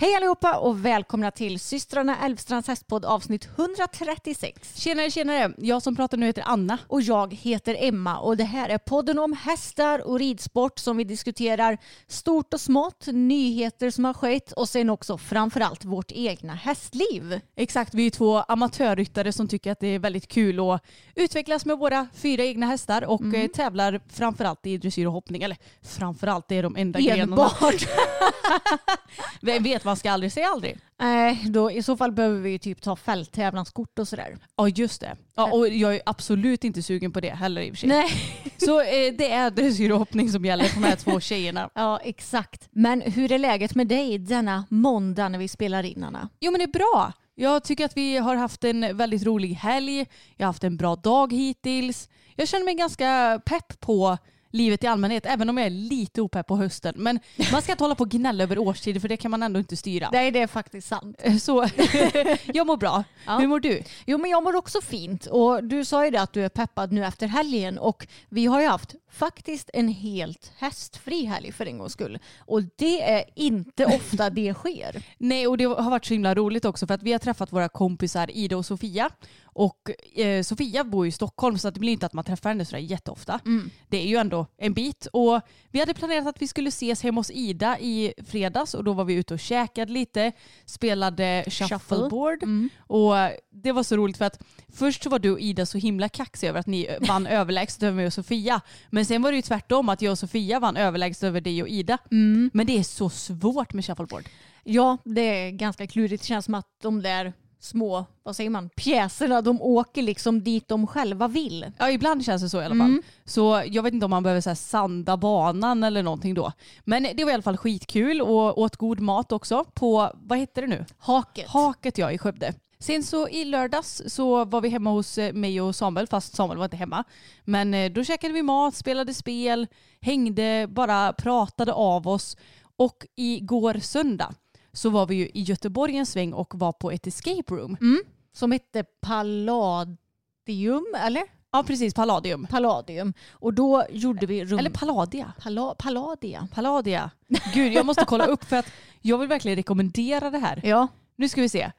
Hej allihopa och välkomna till systrarna Älvstrands hästpodd avsnitt 136. Tjenare, tjenare. Jag som pratar nu heter Anna. Och jag heter Emma och det här är podden om hästar och ridsport som vi diskuterar stort och smått, nyheter som har skett och sen också framförallt vårt egna hästliv. Exakt, vi är två amatörryttare som tycker att det är väldigt kul att utvecklas med våra fyra egna hästar och Mm. eh, tävlar framförallt i dressyr och hoppning. Eller framförallt, det är de enda grenarna. Enbart. Vem vet, man ska aldrig säga aldrig. Nej, då i så fall behöver vi ju typ ta fälttävlanskort och sådär. Ja, just det. Ja, och jag är absolut inte sugen på det heller i och för sig. Nej. Så eh, det är dressyr och hoppning som gäller för de här två tjejerna. Ja, exakt. Men hur är läget med dig denna måndag när vi spelar in, Anna? Jo men det är bra. Jag tycker att vi har haft en väldigt rolig helg. Jag har haft en bra dag hittills. Jag känner mig ganska pepp på livet i allmänhet, även om jag är lite opepp på hösten. Men man ska inte hålla på och gnälla över årstider för det kan man ändå inte styra. Nej, det är faktiskt sant. Så jag mår bra. Ja. Hur mår du? Jo men jag mår också fint och du sa ju det att du är peppad nu efter helgen och vi har ju haft faktiskt en helt hästfri helg för en gångs skull. Och det är inte ofta det sker. Nej, och det har varit så himla roligt också för att vi har träffat våra kompisar Ida och Sofia. Och eh, Sofia bor i Stockholm så det blir inte att man träffar henne sådär jätteofta. Det är ju ändå en bit. Och vi hade planerat att vi skulle ses hemma hos Ida i fredags och då var vi ute och käkade lite, spelade shuffleboard. Och det var så roligt för att först så var du och Ida så himla kaxiga över att ni vann överlägset över mig och Sofia. Men sen var det ju tvärtom att jag och Sofia vann överlägset över dig och Ida. Men det är så svårt med shuffleboard. Ja, det är ganska klurigt. Det känns som att de där små, vad säger man, pjäserna, de åker liksom dit de själva vill. Ja, ibland känns det så i alla fall. Så jag vet inte om man behöver så sanda banan eller någonting då. Men det var i alla fall skitkul och åt god mat också på, vad heter det nu? Haket. Haket ja, i Skövde. Sen så i lördags så var vi hemma hos eh, mig och Samuel, fast Samuel var inte hemma. Men eh, då käkade vi mat, spelade spel, hängde, bara pratade av oss. Och igår söndag så var vi ju i Göteborg en sväng och var på ett escape room. Som hette Palladium, eller? Ja precis, Palladium. Palladium. Och då gjorde vi rum... Eller Palladia. Palla, Palladia. Palladia. Gud, jag måste kolla upp för att jag vill verkligen rekommendera det här. Ja. Nu ska vi se.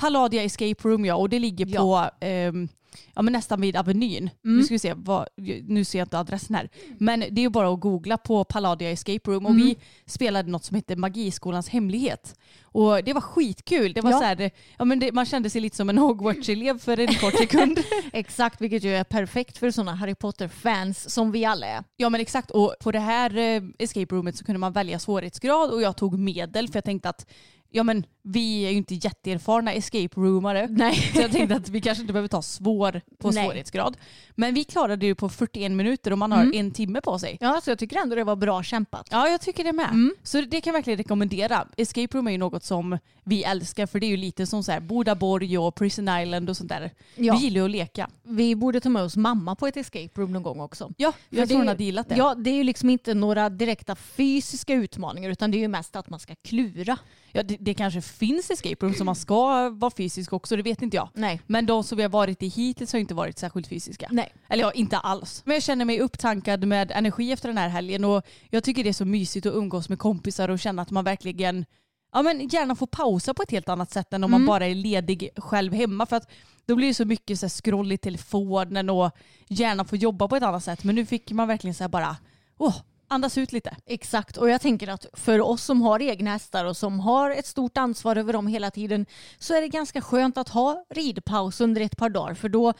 Palladia Escape Room ja, och det ligger Ja. på ehm, ja, men nästan vid Avenyn. Nu ska vi se, vad, nu ser jag inte adressen här. Men det är ju bara att googla på Palladia Escape Room och vi spelade något som heter Magiskolans hemlighet. Och det var skitkul. Det var Ja. så här, ja, men det, man kände sig lite som en Hogwarts-elev för en kort sekund. Exakt, vilket ju är perfekt för sådana Harry Potter-fans som vi alla är. Ja men exakt och på det här eh, escape roomet så kunde man välja svårighetsgrad och jag tog medel för jag tänkte att ja men vi är ju inte jätteerfarna escape roomare. Nej. Så jag tänkte att vi kanske inte behöver ta svår på Nej. svårighetsgrad. Men vi klarade det ju på 41 minuter och man har en timme på sig. Ja, så jag tycker ändå det var bra kämpat. Ja, jag tycker det med. Mm. Så det kan jag verkligen rekommendera. Escape room är ju något som vi älskar för det är ju lite som så här Bodaborg och Prison Island och sånt där. Ja. Vi gillar ju att leka. Vi borde ta med oss mamma på ett escape room någon gång också. Ja, För jag det tror hon hade gillat det. Ja, det är ju liksom inte några direkta fysiska utmaningar utan det är ju mest att man ska klura. Ja, det, det kanske finns escape room som man ska vara fysisk också, det vet inte jag. Nej. Men de som vi har varit i hittills har inte varit särskilt fysiska. Nej. Eller ja, inte alls. Men jag känner mig upptankad med energi efter den här helgen och jag tycker det är så mysigt att umgås med kompisar och känna att man verkligen ja, men gärna får pausa på ett helt annat sätt än om man bara är ledig själv hemma. För att då blir det så mycket så här scroll i telefonen och gärna få jobba på ett annat sätt. Men nu fick man verkligen så bara, åh, andas ut lite. Exakt, och jag tänker att för oss som har egna hästar och som har ett stort ansvar över dem hela tiden så är det ganska skönt att ha ridpaus under ett par dagar för då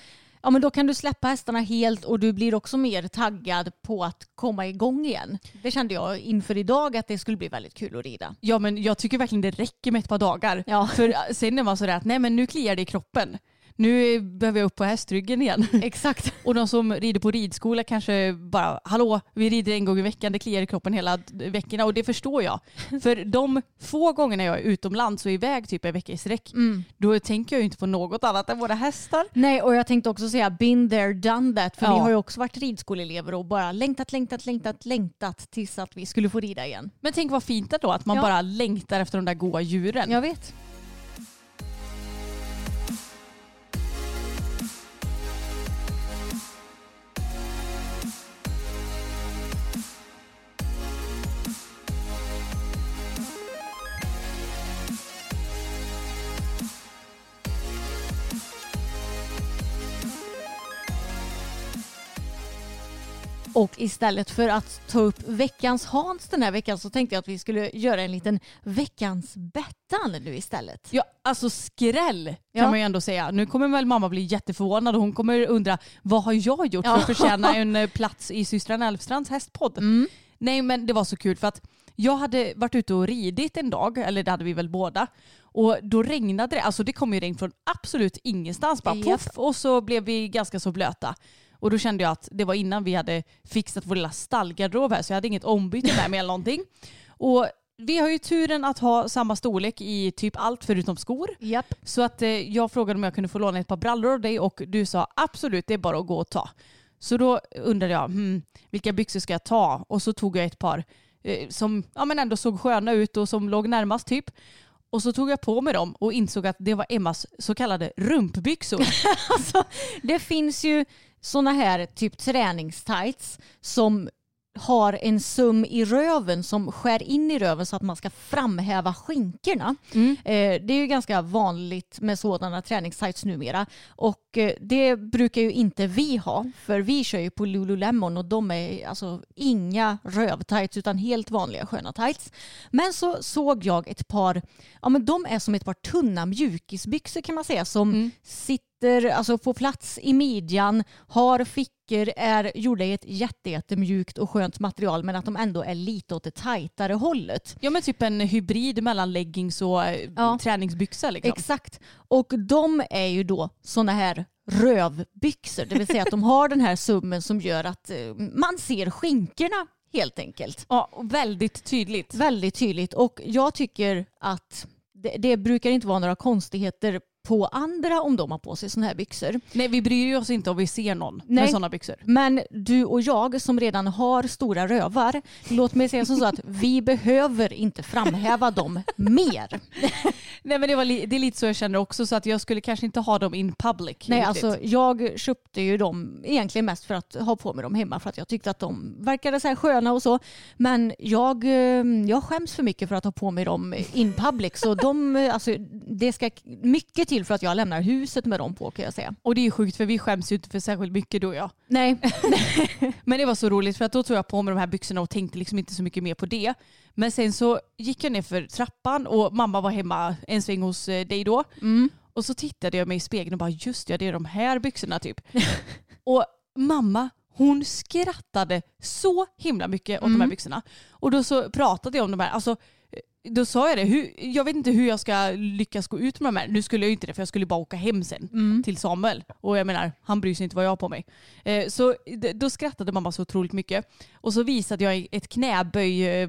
Ja men då kan du släppa hästarna helt och du blir också mer taggad på att komma igång igen. Det kände jag inför idag att det skulle bli väldigt kul att rida. Ja men jag tycker verkligen det räcker med ett par dagar. Ja. För sen är man sådär att nej men nu kliar det i kroppen. Nu behöver jag upp på hästryggen igen. Exakt. Och de som rider på ridskola kanske bara, hallå, vi rider en gång i veckan, det kliar i kroppen hela veckorna och det förstår jag. För de få gångerna jag är utomlands och iväg typ en vecka i sträck, då tänker jag ju inte på något annat än våra hästar. Nej och jag tänkte också säga been there done that för Ja. vi har ju också varit ridskoleelever och bara längtat, längtat, längtat, längtat tills att vi skulle få rida igen. Men tänk vad fint då att man Ja. bara längtar efter de där goa djuren. Jag vet. Och istället för att ta upp veckans Hans den här veckan så tänkte jag att vi skulle göra en liten veckans Bettan nu istället. Ja, alltså skräll kan Ja. man ju ändå säga. Nu kommer väl mamma bli jätteförvånad och hon kommer undra vad har jag gjort Ja. för att förtjäna en eh, plats i systrarna Elfstrands hästpodd? Mm. Nej men det var så kul för att jag hade varit ute och ridit en dag, eller det hade vi väl båda. Och då regnade det, alltså det kom ju regn från absolut ingenstans. Bara poff och så blev vi ganska så blöta. Och då kände jag att det var innan vi hade fixat vår lilla stallgarderob här så jag hade inget ombyte med mig eller någonting. Och vi har ju turen att ha samma storlek i typ allt förutom skor. Japp. Så att eh, jag frågade om jag kunde få låna ett par brallor av dig och du sa absolut det är bara att gå och ta. Så då undrade jag hmm, vilka byxor ska jag ta och så tog jag ett par eh, som ja, men ändå såg sköna ut och som låg närmast typ. Och så tog jag på mig dem och insåg att det var Emmas så kallade rumpbyxor. Alltså, det finns ju såna här typ träningstights som har en sum i röven som skär in i röven så att man ska framhäva skinkorna. Eh, det är ju ganska vanligt med sådana träningstights numera och eh, det brukar ju inte vi ha för vi kör ju på Lululemon och de är alltså inga rövtights utan helt vanliga sköna tights. Men så såg jag ett par, ja men de är som ett par tunna mjukisbyxor kan man säga som sitter alltså på plats i midjan, har fickor, är gjorda i ett jätte, jättemjukt och skönt material men att de ändå är lite åt det tajtare hållet. ja men typ en hybrid mellan leggings och eh, Ja. träningsbyxa liksom. Exakt. Och de är ju då såna här rövbyxor, det vill säga att de har den här summen som gör att eh, man ser skinkorna helt enkelt. Ja, väldigt tydligt. Väldigt tydligt och jag tycker att det, det brukar inte vara några konstigheter på andra om de har på sig såna här byxor. Nej vi bryr ju oss inte om vi ser någon Nej. med sådana byxor. Men du och jag som redan har stora rövar, låt mig säga som så att vi behöver inte framhäva dem mer. Nej men det, var det är lite så jag känner också så att jag skulle kanske inte ha dem in public. Nej, riktigt. alltså jag köpte ju dem egentligen mest för att ha på mig dem hemma för att jag tyckte att de verkade så här sköna och så. Men jag, eh, jag skäms för mycket för att ha på mig dem in public så de, alltså, det ska mycket till för att jag lämnar huset med dem på kan jag säga. Och det är sjukt för vi skäms ju inte för särskilt mycket du och jag. Nej, Men det var så roligt för att då tog jag på mig de här byxorna och tänkte liksom inte så mycket mer på det. Men sen så gick jag ner för trappan och mamma var hemma en sväng hos eh, dig då. Och så tittade jag mig i spegeln och bara just ja det är de här byxorna typ. och mamma hon skrattade så himla mycket åt de här byxorna. Och då så pratade jag om de här, alltså då sa jag det, hur, jag vet inte hur jag ska lyckas gå ut med de här. Nu skulle jag ju inte det för jag skulle bara åka hem sen till Samuel. Och jag menar, han bryr sig inte vad jag har på mig. Eh, så då skrattade mamma så otroligt mycket. Och så visade jag ett knäböj eh,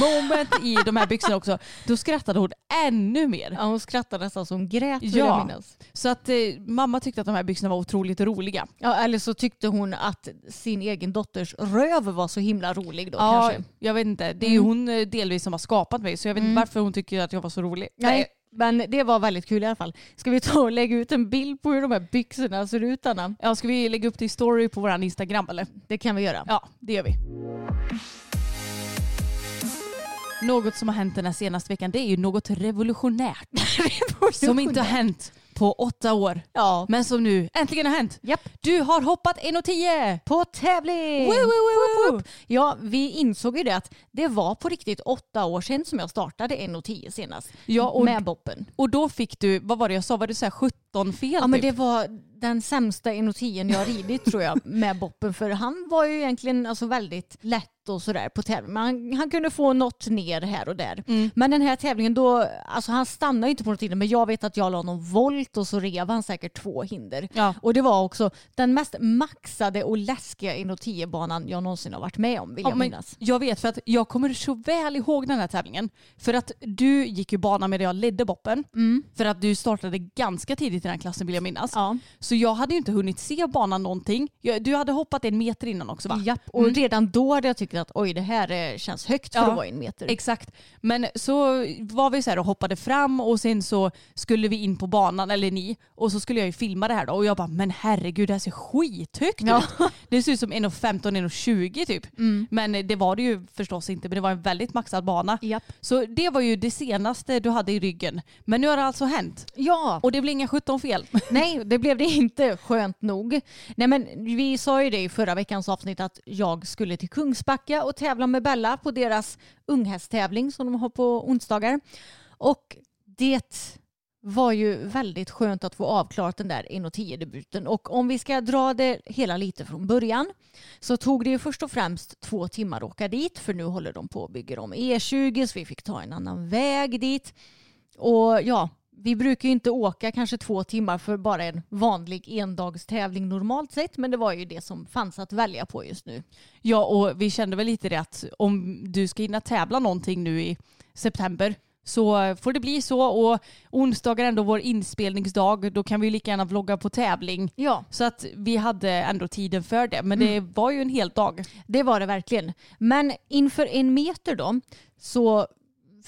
moment i de här byxorna också. Då skrattade hon ännu mer. ja, hon skrattade nästan som grät vill Ja. jag minnas. Så att eh, mamma tyckte att de här byxorna var otroligt roliga. Ja, eller så tyckte hon att sin egen dotters röv var så himla rolig då Ja, kanske. jag vet inte. Det är ju hon eh, delvis som har skapat mig så jag vet inte varför hon tycker att jag var så rolig. Nej, men det var väldigt kul i alla fall. Ska vi ta och lägga ut en bild på hur de här byxorna ser ut Anna? Ja, ska vi lägga upp det i story på vår Instagram eller? Det kan vi göra. Ja, det gör vi. Något som har hänt den här senaste veckan det är ju något revolutionärt. Som inte har hänt på åtta år. Ja. Men som nu äntligen har hänt. Japp. Du har hoppat 1,10! På tävling! Woo, woo, woo, woo. Ja, vi insåg ju det att det var på riktigt åtta år sedan som jag startade 1.10 senast. Ja, och- med boppen. Och då fick du, vad var det jag sa, var det så här 17 fel Ja men det var den sämsta 1.10 jag har ridit tror jag med boppen för han var ju egentligen alltså väldigt lätt och sådär på tävling. Han, han kunde få något ner här och där. Mm. Men den här tävlingen då, alltså han stannade inte på något hinder men jag vet att jag la någon volt och så rev han säkert två hinder. Ja. Och det var också den mest maxade och läskiga 1.10 banan jag någonsin har varit med om vill Ja, jag minnas. jag vet för att jag kommer så väl ihåg den här tävlingen. För att du gick ju banan medan jag ledde boppen. För att du startade ganska tidigt i den här klassen vill jag minnas. Ja. Så jag hade ju inte hunnit se banan någonting. Jag- Du hade hoppat en meter innan också va? Japp, och redan då hade jag tyckt att oj det här eh, känns högt för Ja, att vara en meter. Exakt. Men så var vi så här och hoppade fram och sen så skulle vi in på banan, eller ni, och så skulle jag ju filma det här då och jag bara men herregud det här ser skithögt Ja. ut. Det ser ut som 1,15, 1,20 typ. Men det var det ju förstås inte men det var en väldigt maxad bana. Japp. Så det var ju det senaste du hade i ryggen. Men nu har det alltså hänt. Ja, Och det blir inga 17 fel. nej det blev det inte skönt nog. Nej men vi sa ju det i förra veckans avsnitt att jag skulle till Kungsbacka och tävla med Bella på deras unghästtävling som de har på onsdagar. Och det var ju väldigt skönt att få avklarat den där 1.10 debuten och om vi ska dra det hela lite från början så tog det ju först och främst två timmar att åka dit för nu håller de på och bygger om E20 så vi fick ta en annan väg dit. Och ja, vi brukar ju inte åka kanske två timmar för bara en vanlig endagstävling normalt sett men det var ju det som fanns att välja på just nu. Ja och vi kände väl lite det att om du ska hinna tävla någonting nu i september så får det bli så och onsdagar är ändå vår inspelningsdag. Då kan vi lika gärna vlogga på tävling. Ja, Så att vi hade ändå tiden för det. Men det var ju en hel dag. det var det verkligen. Men inför en meter då så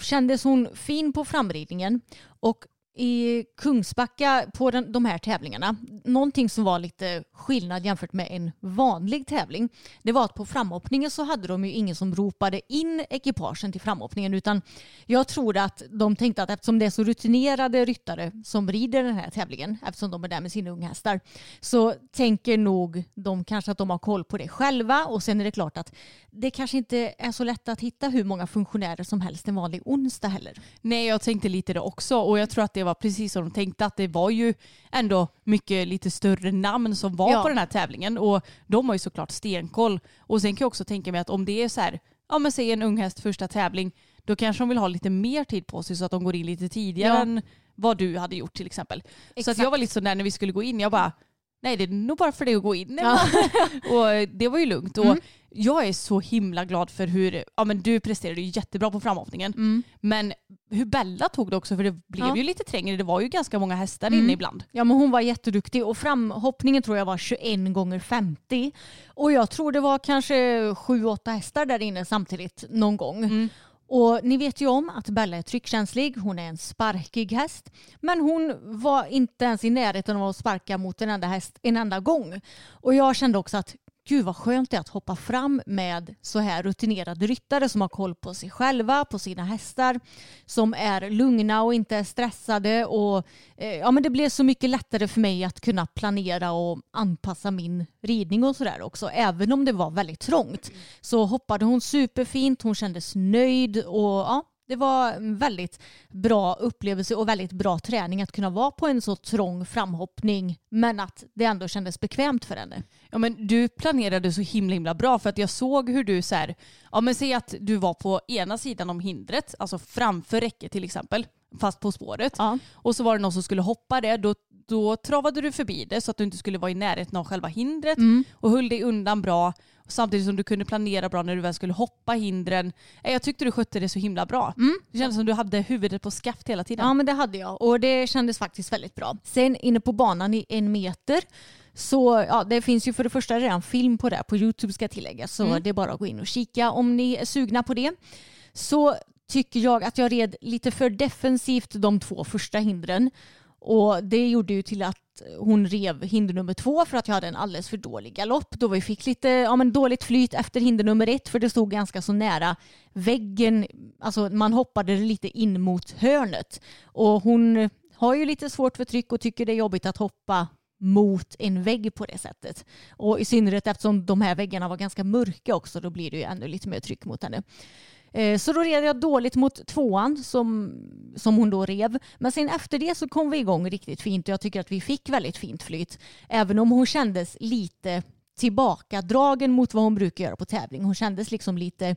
kändes hon fin på framridningen och i Kungsbacka på den, de här tävlingarna, någonting som var lite skillnad jämfört med en vanlig tävling, det var att på framhoppningen så hade de ju ingen som ropade in ekipagen till framhoppningen utan jag tror att de tänkte att eftersom det är så rutinerade ryttare som rider den här tävlingen, eftersom de är där med sina unghästar, så tänker nog de kanske att de har koll på det själva. Och sen är det klart att det kanske inte är så lätt att hitta hur många funktionärer som helst en vanlig onsdag heller. Nej jag tänkte lite det också. Och jag tror att det var precis som de tänkte att det var ju ändå mycket lite större namn som var Ja. på den här tävlingen och de har ju såklart stenkoll. Och sen kan jag också tänka mig att om det är så här, ja men säg en ung häst första tävling, då kanske de vill ha lite mer tid på sig så att de går in lite tidigare Ja. än vad du hade gjort till exempel. Så att Exakt. jag var lite sån där när vi skulle gå in, jag bara Nej det är nog bara för dig att gå in. Ja. och det var ju lugnt. Och Jag är så himla glad för hur, ja men du presterade ju jättebra på framhoppningen. Men hur Bella tog det också för det blev Ja. ju lite trängre. Det var ju ganska många hästar inne ibland. Ja men hon var jätteduktig och framhoppningen tror jag var 21 gånger 50 och jag tror det var kanske 7-8 hästar där inne samtidigt någon gång. Och ni vet ju om att Bella är tryckkänslig, hon är en sparkig häst. Men hon var inte ens i närheten av att sparka mot en enda häst en enda gång. Och jag kände också att gud vad skönt det är att hoppa fram med så här rutinerade ryttare som har koll på sig själva, på sina hästar, som är lugna och inte är stressade. Och, eh, ja, men det blev så mycket lättare för mig att kunna planera och anpassa min ridning och sådär också. Även om det var väldigt trångt så hoppade hon superfint, hon kändes nöjd och ja, det var en väldigt bra upplevelse och väldigt bra träning att kunna vara på en så trång framhoppning men att det ändå kändes bekvämt för henne. Ja, men du planerade så himla himla bra för att jag såg hur du så här, ja men säg att du var på ena sidan om hindret, alltså framför räcket till exempel, fast på spåret. Ja. Och så var det någon som skulle hoppa det, då, då travade du förbi det så att du inte skulle vara i närheten av själva hindret och höll dig undan bra samtidigt som du kunde planera bra när du väl skulle hoppa hindren. Eh, Jag tyckte du skötte det så himla bra. Det kändes som du hade huvudet på skaft hela tiden. Ja men det hade jag och det kändes faktiskt väldigt bra. Sen inne på banan i en meter så ja, det finns ju för det första redan film på det på Youtube ska tilläggas så det är bara att gå in och kika om ni är sugna på det. Så tycker jag att jag red lite för defensivt de två första hindren och det gjorde ju till att hon rev hinder nummer två för att jag hade en alldeles för dålig galopp då vi fick lite ja, men dåligt flyt efter hinder nummer ett för det stod ganska så nära väggen. Alltså man hoppade lite in mot hörnet och hon har ju lite svårt för tryck och tycker det är jobbigt att hoppa mot en vägg på det sättet. Och i synnerhet eftersom de här väggarna var ganska mörka också då blir det ju ännu lite mer tryck mot henne. Eh, Så då red jag dåligt mot tvåan som, som hon då rev. Men sen efter det så kom vi igång riktigt fint och jag tycker att vi fick väldigt fint flyt. Även om hon kändes lite tillbakadragen mot vad hon brukar göra på tävling. Hon kändes liksom lite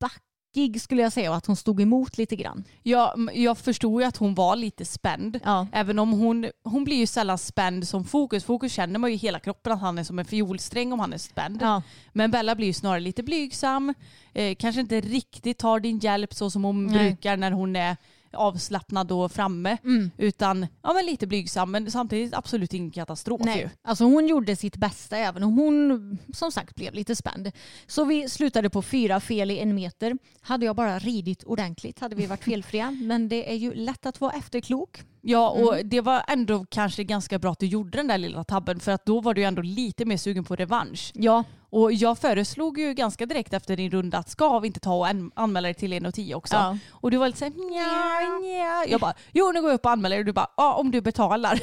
back backig skulle jag säga och att hon stod emot lite grann. Ja, jag förstod ju att hon var lite spänd. Ja. Även om hon, hon blir ju sällan spänd som Fokus. Fokus känner man ju i hela kroppen att han är som en fiolsträng om han är spänd. Ja. Men Bella blir ju snarare lite blygsam. Eh, kanske inte riktigt tar din hjälp så som hon Nej. brukar när hon är avslappnad och framme. Mm. Utan ja, men lite blygsam men samtidigt absolut ingen katastrof ju. Nej, alltså hon gjorde sitt bästa även om hon som sagt blev lite spänd. Så vi slutade på fyra fel i en meter. Hade jag bara ridit ordentligt hade vi varit felfria. Men det är ju lätt att vara efterklok. Ja och Mm. det var ändå kanske ganska bra att du gjorde den där lilla tabben för att då var du ju ändå lite mer sugen på revansch. Ja, Och jag föreslog ju ganska direkt efter din runda att ska vi inte ta och an- anmäla dig till 1.10 också? Ja. Och du var lite såhär nja, nja. Jag bara jo nu går jag upp och anmäler dig och du bara ja om du betalar.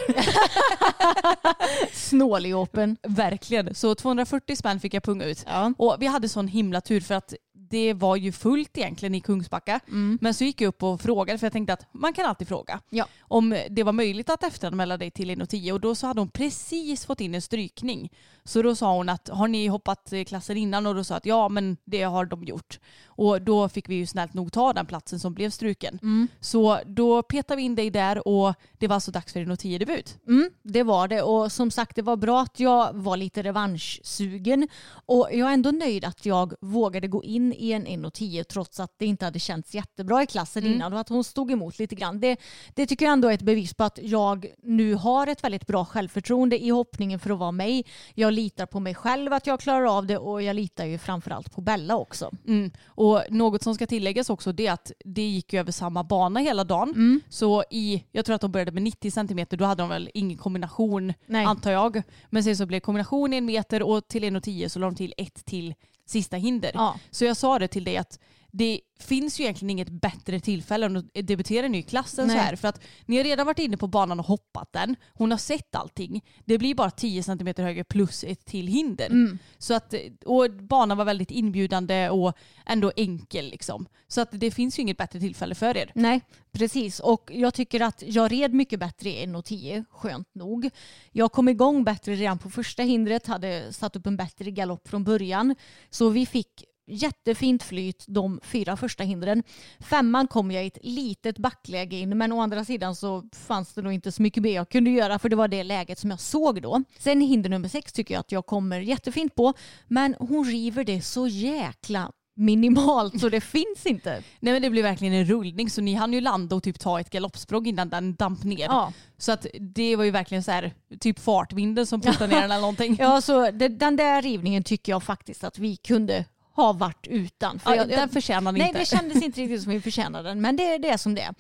snåljåpen. Verkligen. Så 240 spänn fick jag punga ut. Ja. Och vi hade sån himla tur för att det var ju fullt egentligen i Kungsbacka. Men så gick jag upp och frågade för jag tänkte att man kan alltid fråga. Ja. Om det var möjligt att efteranmäla dig till 1.10 och då så hade hon precis fått in en strykning. Så då sa hon att har ni hoppat eh, klassen innan och då sa att ja men det har de gjort. Och då fick vi ju snällt nog ta den platsen som blev struken. Så då petade vi in dig där och det var alltså dags för 1.10 debut. Mm, det var det och som sagt det var bra att jag var lite revanschsugen och jag är ändå nöjd att jag vågade gå in en 1.10 trots att det inte hade känts jättebra i klassen innan och att hon stod emot lite grann. Det, det tycker jag ändå är ett bevis på att jag nu har ett väldigt bra självförtroende i hoppningen för att vara mig. Jag litar på mig själv att jag klarar av det och jag litar ju framförallt på Bella också. Mm. Och något som ska tilläggas också det är att det gick ju över samma bana hela dagen. Mm. Så i, jag tror att de började med 90 centimeter, då hade de väl ingen kombination Nej. antar jag. Men sen så blev kombination en meter och till 1,10 så la de till ett till sista hinder. Ja. Så jag sa det till dig att det finns ju egentligen inget bättre tillfälle än att debutera nu i klassen Nej. så här. För att ni har redan varit inne på banan och hoppat den. Hon har sett allting. Det blir bara 10 cm högre plus ett till hinder. Mm. Så att, och banan var väldigt inbjudande och ändå enkel liksom. Så att det finns ju inget bättre tillfälle för er. Nej, precis. Och jag tycker att jag red mycket bättre i 1.10, skönt nog. Jag kom igång bättre redan på första hindret, hade satt upp en bättre galopp från början. Så vi fick jättefint flyt de fyra första hindren. Femman kom jag i ett litet backläge in men å andra sidan så fanns det nog inte så mycket mer jag kunde göra för det var det läget som jag såg då. Sen hinder nummer sex tycker jag att jag kommer jättefint på men hon river det så jäkla minimalt så det finns inte. Nej men det blev verkligen en rullning så ni hann ju landa och typ ta ett galoppsprång innan den damp ner. Ja. Så att det var ju verkligen så här typ fartvinden som puttade ner den eller någonting. Ja, så det, den där rivningen tycker jag faktiskt att vi kunde ha varit utan. Ja, jag, den förtjänar nej, inte. det kändes inte riktigt som vi förtjänade den, men det, det är som det är.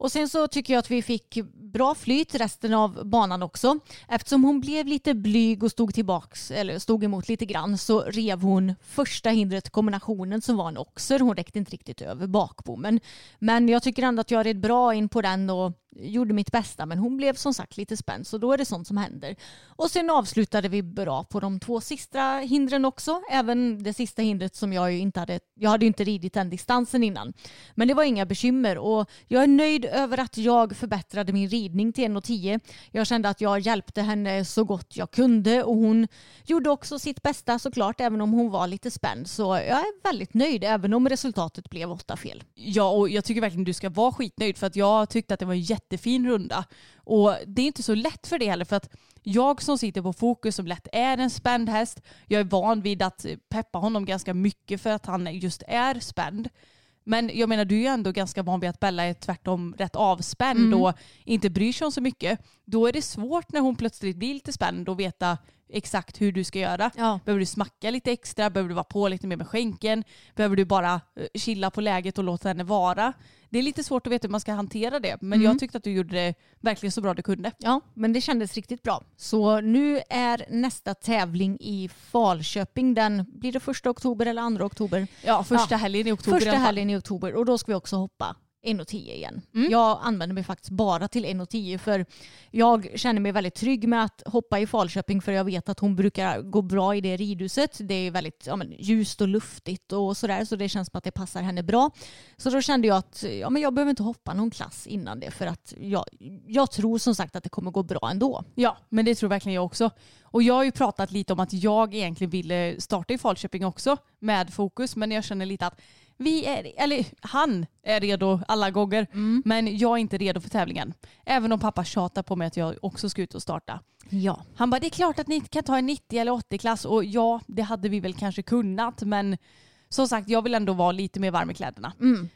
Och sen så tycker jag att vi fick bra flyt resten av banan också. Eftersom hon blev lite blyg och stod tillbaks, eller stod emot lite grann, så rev hon första hindret, kombinationen som var en oxer. Hon räckte inte riktigt över bakbommen. Men jag tycker ändå att jag red bra in på den och gjorde mitt bästa. Men hon blev som sagt lite spänd, så då är det sånt som händer. Och sen avslutade vi bra på de två sista hindren också. Även det sista hindret som jag ju inte hade, jag hade ju inte ridit den distansen innan. Men det var inga bekymmer och jag är nöjd över att jag förbättrade min ridning till 1,10. Jag kände att jag hjälpte henne så gott jag kunde och hon gjorde också sitt bästa såklart även om hon var lite spänd. Så jag är väldigt nöjd även om resultatet blev åtta fel. Ja och jag tycker verkligen du ska vara skitnöjd för att jag tyckte att det var en jättefin runda. Och det är inte så lätt för det heller för att jag som sitter på fokus som lätt är en spänd häst. Jag är van vid att peppa honom ganska mycket för att han just är spänd. Men jag menar du är ju ändå ganska van vid att Bella är tvärtom rätt avspänd och inte bryr sig om så mycket. Då är det svårt när hon plötsligt blir lite spänd och veta exakt hur du ska göra. Ja. Behöver du smacka lite extra? Behöver du vara på lite mer med skänken? Behöver du bara eh, chilla på läget och låta henne vara? Det är lite svårt att veta hur man ska hantera det. Men jag tyckte att du gjorde det verkligen så bra du kunde. Ja, men det kändes riktigt bra. Så nu är nästa tävling i Falköping. Den blir det första oktober eller andra oktober. Ja, första Ja. helgen i oktober Första helgen i oktober och då ska vi också hoppa 1,10 igen. Mm. Jag använder mig faktiskt bara till 1,10 för jag känner mig väldigt trygg med att hoppa i Falköping för jag vet att hon brukar gå bra i det ridhuset. Det är väldigt ja, men, ljust och luftigt och sådär så det känns som att det passar henne bra. Så då kände jag att ja, men jag behöver inte hoppa någon klass innan det för att jag, jag tror som sagt att det kommer gå bra ändå. Ja, men det tror verkligen jag också. Och jag har ju pratat lite om att jag egentligen ville starta i Falköping också med fokus, men jag känner lite att vi är, eller han är redo alla gånger, men jag är inte redo för tävlingen. Även om pappa tjatar på mig att jag också ska ut och starta. Ja. Han bara, det är klart att ni kan ta en 90 eller 80-klass och ja, det hade vi väl kanske kunnat, men som sagt, jag vill ändå vara lite mer varm i kläderna.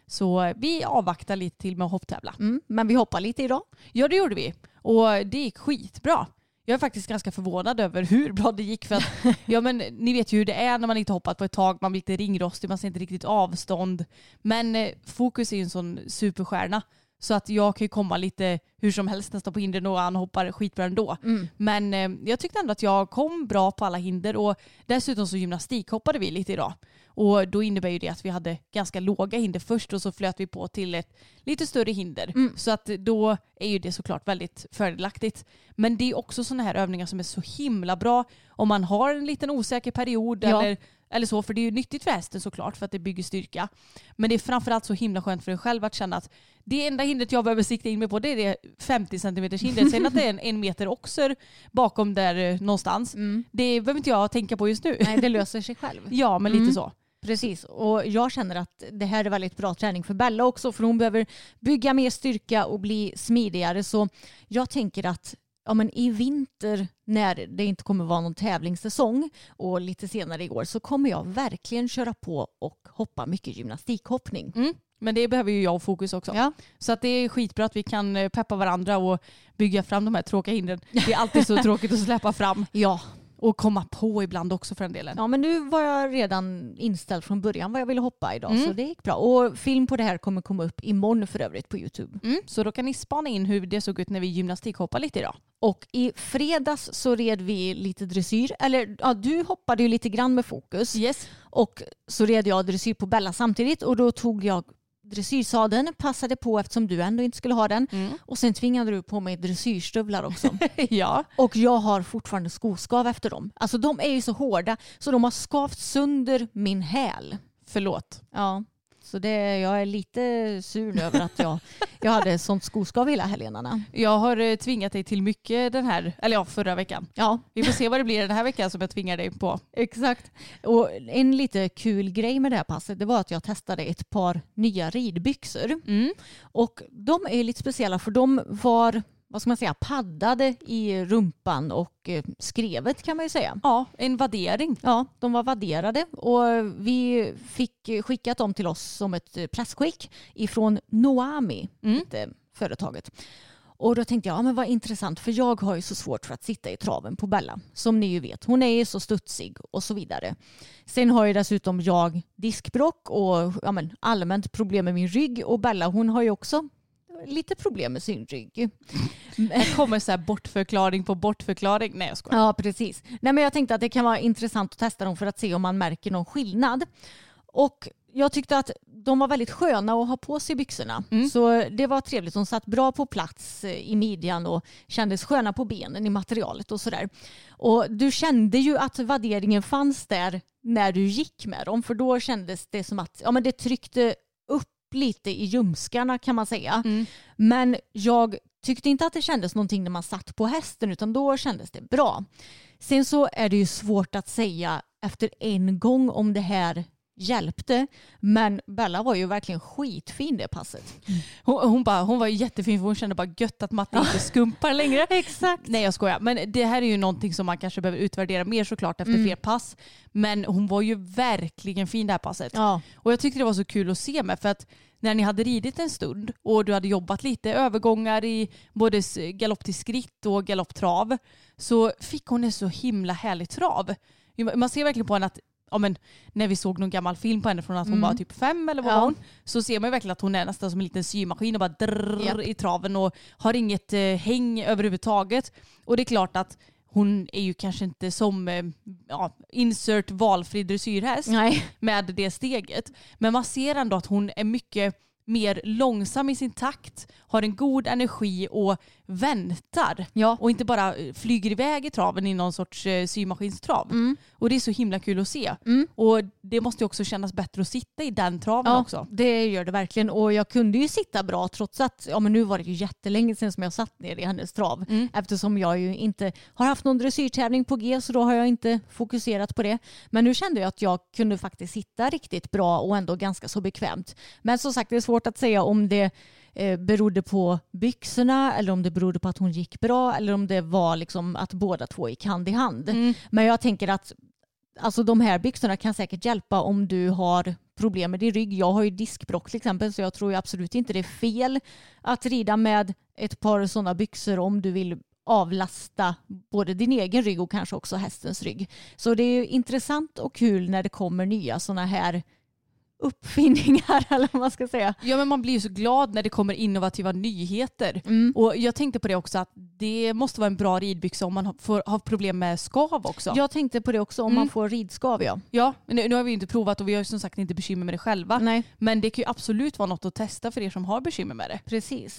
Så vi avvaktar lite till med att hopptävla. Mm, men vi hoppar lite idag. Ja det gjorde vi. Och det gick skitbra. Jag är faktiskt ganska förvånad över hur bra det gick. För att, ja, men, ni vet ju hur det är när man inte hoppat på ett tag. Man blir lite ringrostig, man ser inte riktigt avstånd. Men eh, Fokus är ju en sån superstjärna. Så att jag kan ju komma lite hur som helst nästan på hindren och han hoppar skitbra ändå. Men eh, jag tyckte ändå att jag kom bra på alla hinder och dessutom så gymnastikhoppade vi lite idag. Och då innebär ju det att vi hade ganska låga hinder först och så flöt vi på till ett lite större hinder. Så att då är ju det såklart väldigt fördelaktigt. Men det är också sådana här övningar som är så himla bra om man har en liten osäker period Ja. eller, eller så. För det är ju nyttigt för hästen såklart för att det bygger styrka. Men det är framförallt så himla skönt för en själv att känna att det enda hindret jag behöver sikta in mig på det är det 50 cm hindret. Sen att det är en, en meter oxer bakom där eh, någonstans. Det behöver inte jag tänka på just nu. Nej, det löser sig själv. Ja, men lite Mm. så. Precis, och jag känner att det här är väldigt bra träning för Bella också för hon behöver bygga mer styrka och bli smidigare. Så jag tänker att ja, men i vinter när det inte kommer vara någon tävlingssäsong och lite senare i år så kommer jag verkligen köra på och hoppa mycket gymnastikhoppning. Mm. Men det behöver ju jag och Fokus också. Ja. Så att det är skitbra att vi kan eh, peppa varandra och bygga fram de här tråkiga hindren. Det är alltid så tråkigt att släppa fram. Ja. Och komma på ibland också för den delen. ja, men nu var jag redan inställd från början vad jag ville hoppa idag Mm. så det gick bra. Och film på det här kommer komma upp imorgon för övrigt på Youtube. Mm. Så då kan ni spana in hur det såg ut när vi gymnastikhoppade lite idag. Och i fredags så red vi lite dressyr. Eller ja, du hoppade ju lite grann med fokus. Yes. Och så red jag dressyr på Bella samtidigt och då tog jag dressyrsadeln, passade på eftersom du ändå inte skulle ha den. Och sen tvingade du på mig dressyrstövlar också. ja. och jag har fortfarande skoskav efter dem. Alltså de är ju så hårda så de har skavt sönder min häl. Förlåt. Ja. Så det, jag är lite sur nu över att jag, jag hade sånt skoskav hela helgerna. Jag har eh, tvingat dig till mycket den här, eller ja, förra veckan. Ja, Vi får se vad det blir den här veckan som jag tvingar dig på. Exakt. Och en lite kul grej med det här passet det var att jag testade ett par nya ridbyxor. Och de är lite speciella för de var vad ska man säga, paddade i rumpan och eh, skrevet kan man ju säga. Ja, en vaddering. Ja, de var vadderade och vi fick skickat dem till oss som ett eh, pressskick ifrån Noami, hette företaget. Och då tänkte jag, ja, men vad intressant för jag har ju så svårt för att sitta i traven på Bella. Som ni ju vet, hon är ju så studsig och så vidare. Sen har ju dessutom jag diskbrock och ja, men, allmänt problem med min rygg och Bella hon har ju också lite problem med sin rygg. Här kommer så här bortförklaring på bortförklaring. Nej jag skojar. Ja, precis. Nej, men jag tänkte att det kan vara intressant att testa dem för att se om man märker någon skillnad. Och jag tyckte att de var väldigt sköna att ha på sig byxorna. Så det var trevligt. De satt bra på plats eh, i midjan och kändes sköna på benen i materialet och sådär. Och du kände ju att vadderingen fanns där när du gick med dem för då kändes det som att ja, men det tryckte upp lite i ljumskarna kan man säga. Men jag tyckte inte att det kändes någonting när man satt på hästen utan då kändes det bra. Sen så är det ju svårt att säga efter en gång om det här hjälpte. Men Bella var ju verkligen skitfin det passet. Hon, hon, bara, hon var jättefin för hon kände bara gött att Matte inte skumpar längre. Exakt. Nej jag skojar. Men det här är ju någonting som man kanske behöver utvärdera mer såklart efter fler pass. Men hon var ju verkligen fin det här passet. Ja. Och jag tyckte det var så kul att se med för att när ni hade ridit en stund och du hade jobbat lite övergångar i både galopp till skritt och galopptrav så fick hon en så himla härlig trav. Man ser verkligen på henne att ja, men, när vi såg någon gammal film på henne från att hon var typ fem eller vad Ja. var hon så ser man ju verkligen att hon är nästan som en liten symaskin och bara drrrr Japp. i traven och har inget eh, häng överhuvudtaget. Och det är klart att hon är ju kanske inte som eh, ja, insert valfri dressyrhäst Nej. med det steget. Men man ser ändå att hon är mycket mer långsam i sin takt, har en god energi och väntar. Ja. Och inte bara eh, flyger iväg i traven i någon sorts eh, symaskinstrav. Mm. Och det är så himla kul att se. Och det måste ju också kännas bättre att sitta i den traven Ja, också. det gör det verkligen. Och jag kunde ju sitta bra trots att, ja men nu var det ju jättelänge sedan som jag satt ner i hennes trav. Mm. Eftersom jag ju inte har haft någon dressyrtävling på G så då har jag inte fokuserat på det. Men nu kände jag att jag kunde faktiskt sitta riktigt bra och ändå ganska så bekvämt. Men som sagt det är svårt att säga om det eh, berodde på byxorna eller om det berodde på att hon gick bra eller om det var liksom att båda två gick hand i hand. Men jag tänker att Alltså de här byxorna kan säkert hjälpa om du har problem med din rygg. Jag har ju diskbråck till exempel så jag tror absolut inte det är fel att rida med ett par sådana byxor om du vill avlasta både din egen rygg och kanske också hästens rygg. Så det är intressant och kul när det kommer nya sådana här uppfinningar eller vad man ska säga. Ja men man blir ju så glad när det kommer innovativa nyheter. Mm. Och jag tänkte på det också att det måste vara en bra ridbyxa om man får, har problem med skav också. Jag tänkte på det också om Mm. man får ridskav ja. Ja, nu, nu har vi ju inte provat och vi har ju som sagt inte bekymmer med det själva. Nej, Men det kan ju absolut vara något att testa för er som har bekymmer med det. precis.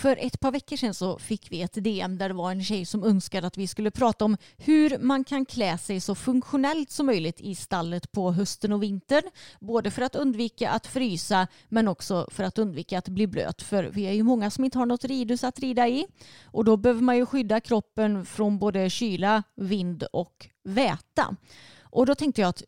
För ett par veckor sedan så fick vi ett DM där det var en tjej som önskade att vi skulle prata om hur man kan klä sig så funktionellt som möjligt i stallet på hösten och vintern. Både för att undvika att frysa men också för att undvika att bli blöt. För vi är ju många som inte har något ridhus att rida i. Och då behöver man ju skydda kroppen från både kyla, vind och väta. Och då tänkte jag att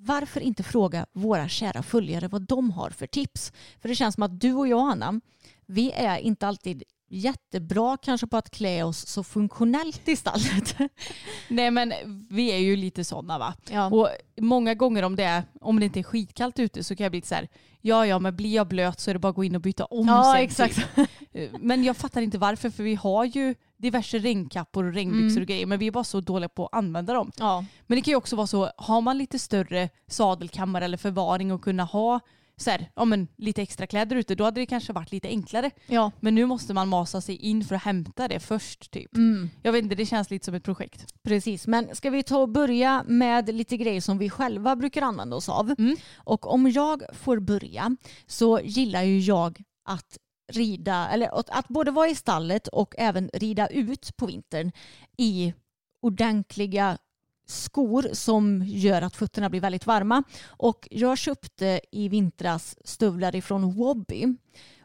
varför inte fråga våra kära följare vad de har för tips? För det känns som att du och jag, Anna, vi är inte alltid jättebra kanske på att klä oss så funktionellt i stallet. Nej men vi är ju lite sådana va. Ja. Och många gånger om det, är, om det inte är skitkallt ute så kan jag bli lite så här, ja ja men blir jag blöt så är det bara att gå in och byta om Ja, sig. exakt. typ. Eh, Men jag fattar inte varför för vi har ju diverse regnkappor och regnbyxor och grejer men vi är bara så dåliga på att använda dem. Ja. Men det kan ju också vara så, har man lite större sadelkammare eller förvaring och kunna ha så här, ja, men lite extra kläder ute, då hade det kanske varit lite enklare. ja. Men nu måste man masa sig in för att hämta det först typ. Jag vet inte, det känns lite som ett projekt. Precis, men ska vi ta och börja med lite grejer som vi själva brukar använda oss av. Mm. Och om jag får börja så gillar ju jag att rida, eller att, att både vara i stallet och även rida ut på vintern i ordentliga skor som gör att fötterna blir väldigt varma. Och jag köpte i vintras stövlar ifrån Wobby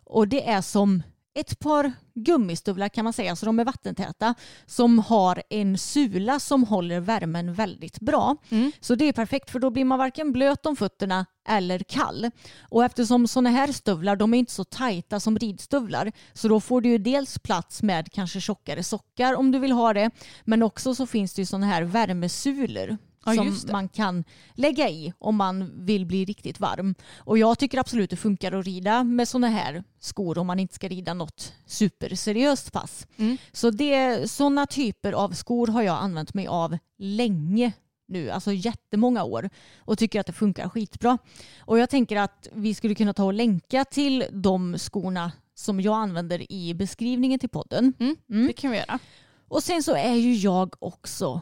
och det är som ett par gummistövlar kan man säga, så de är vattentäta, som har en sula som håller värmen väldigt bra. Så det är perfekt för då blir man varken blöt om fötterna eller kall. Och eftersom sådana här stövlar, de är inte så tajta som ridstövlar, så då får du ju dels plats med kanske tjockare sockar om du vill ha det, men också så finns det ju sådana här värmesulor Ja, som man kan lägga i om man vill bli riktigt varm. Och jag tycker absolut det funkar att rida med sådana här skor om man inte ska rida något superseriöst pass. Mm. Så det, sådana typer av skor har jag använt mig av länge nu, alltså jättemånga år och tycker att det funkar skitbra. Och jag tänker att vi skulle kunna ta och länka till de skorna som jag använder i beskrivningen till podden. Mm. Det kan vi göra. Och sen så är ju jag också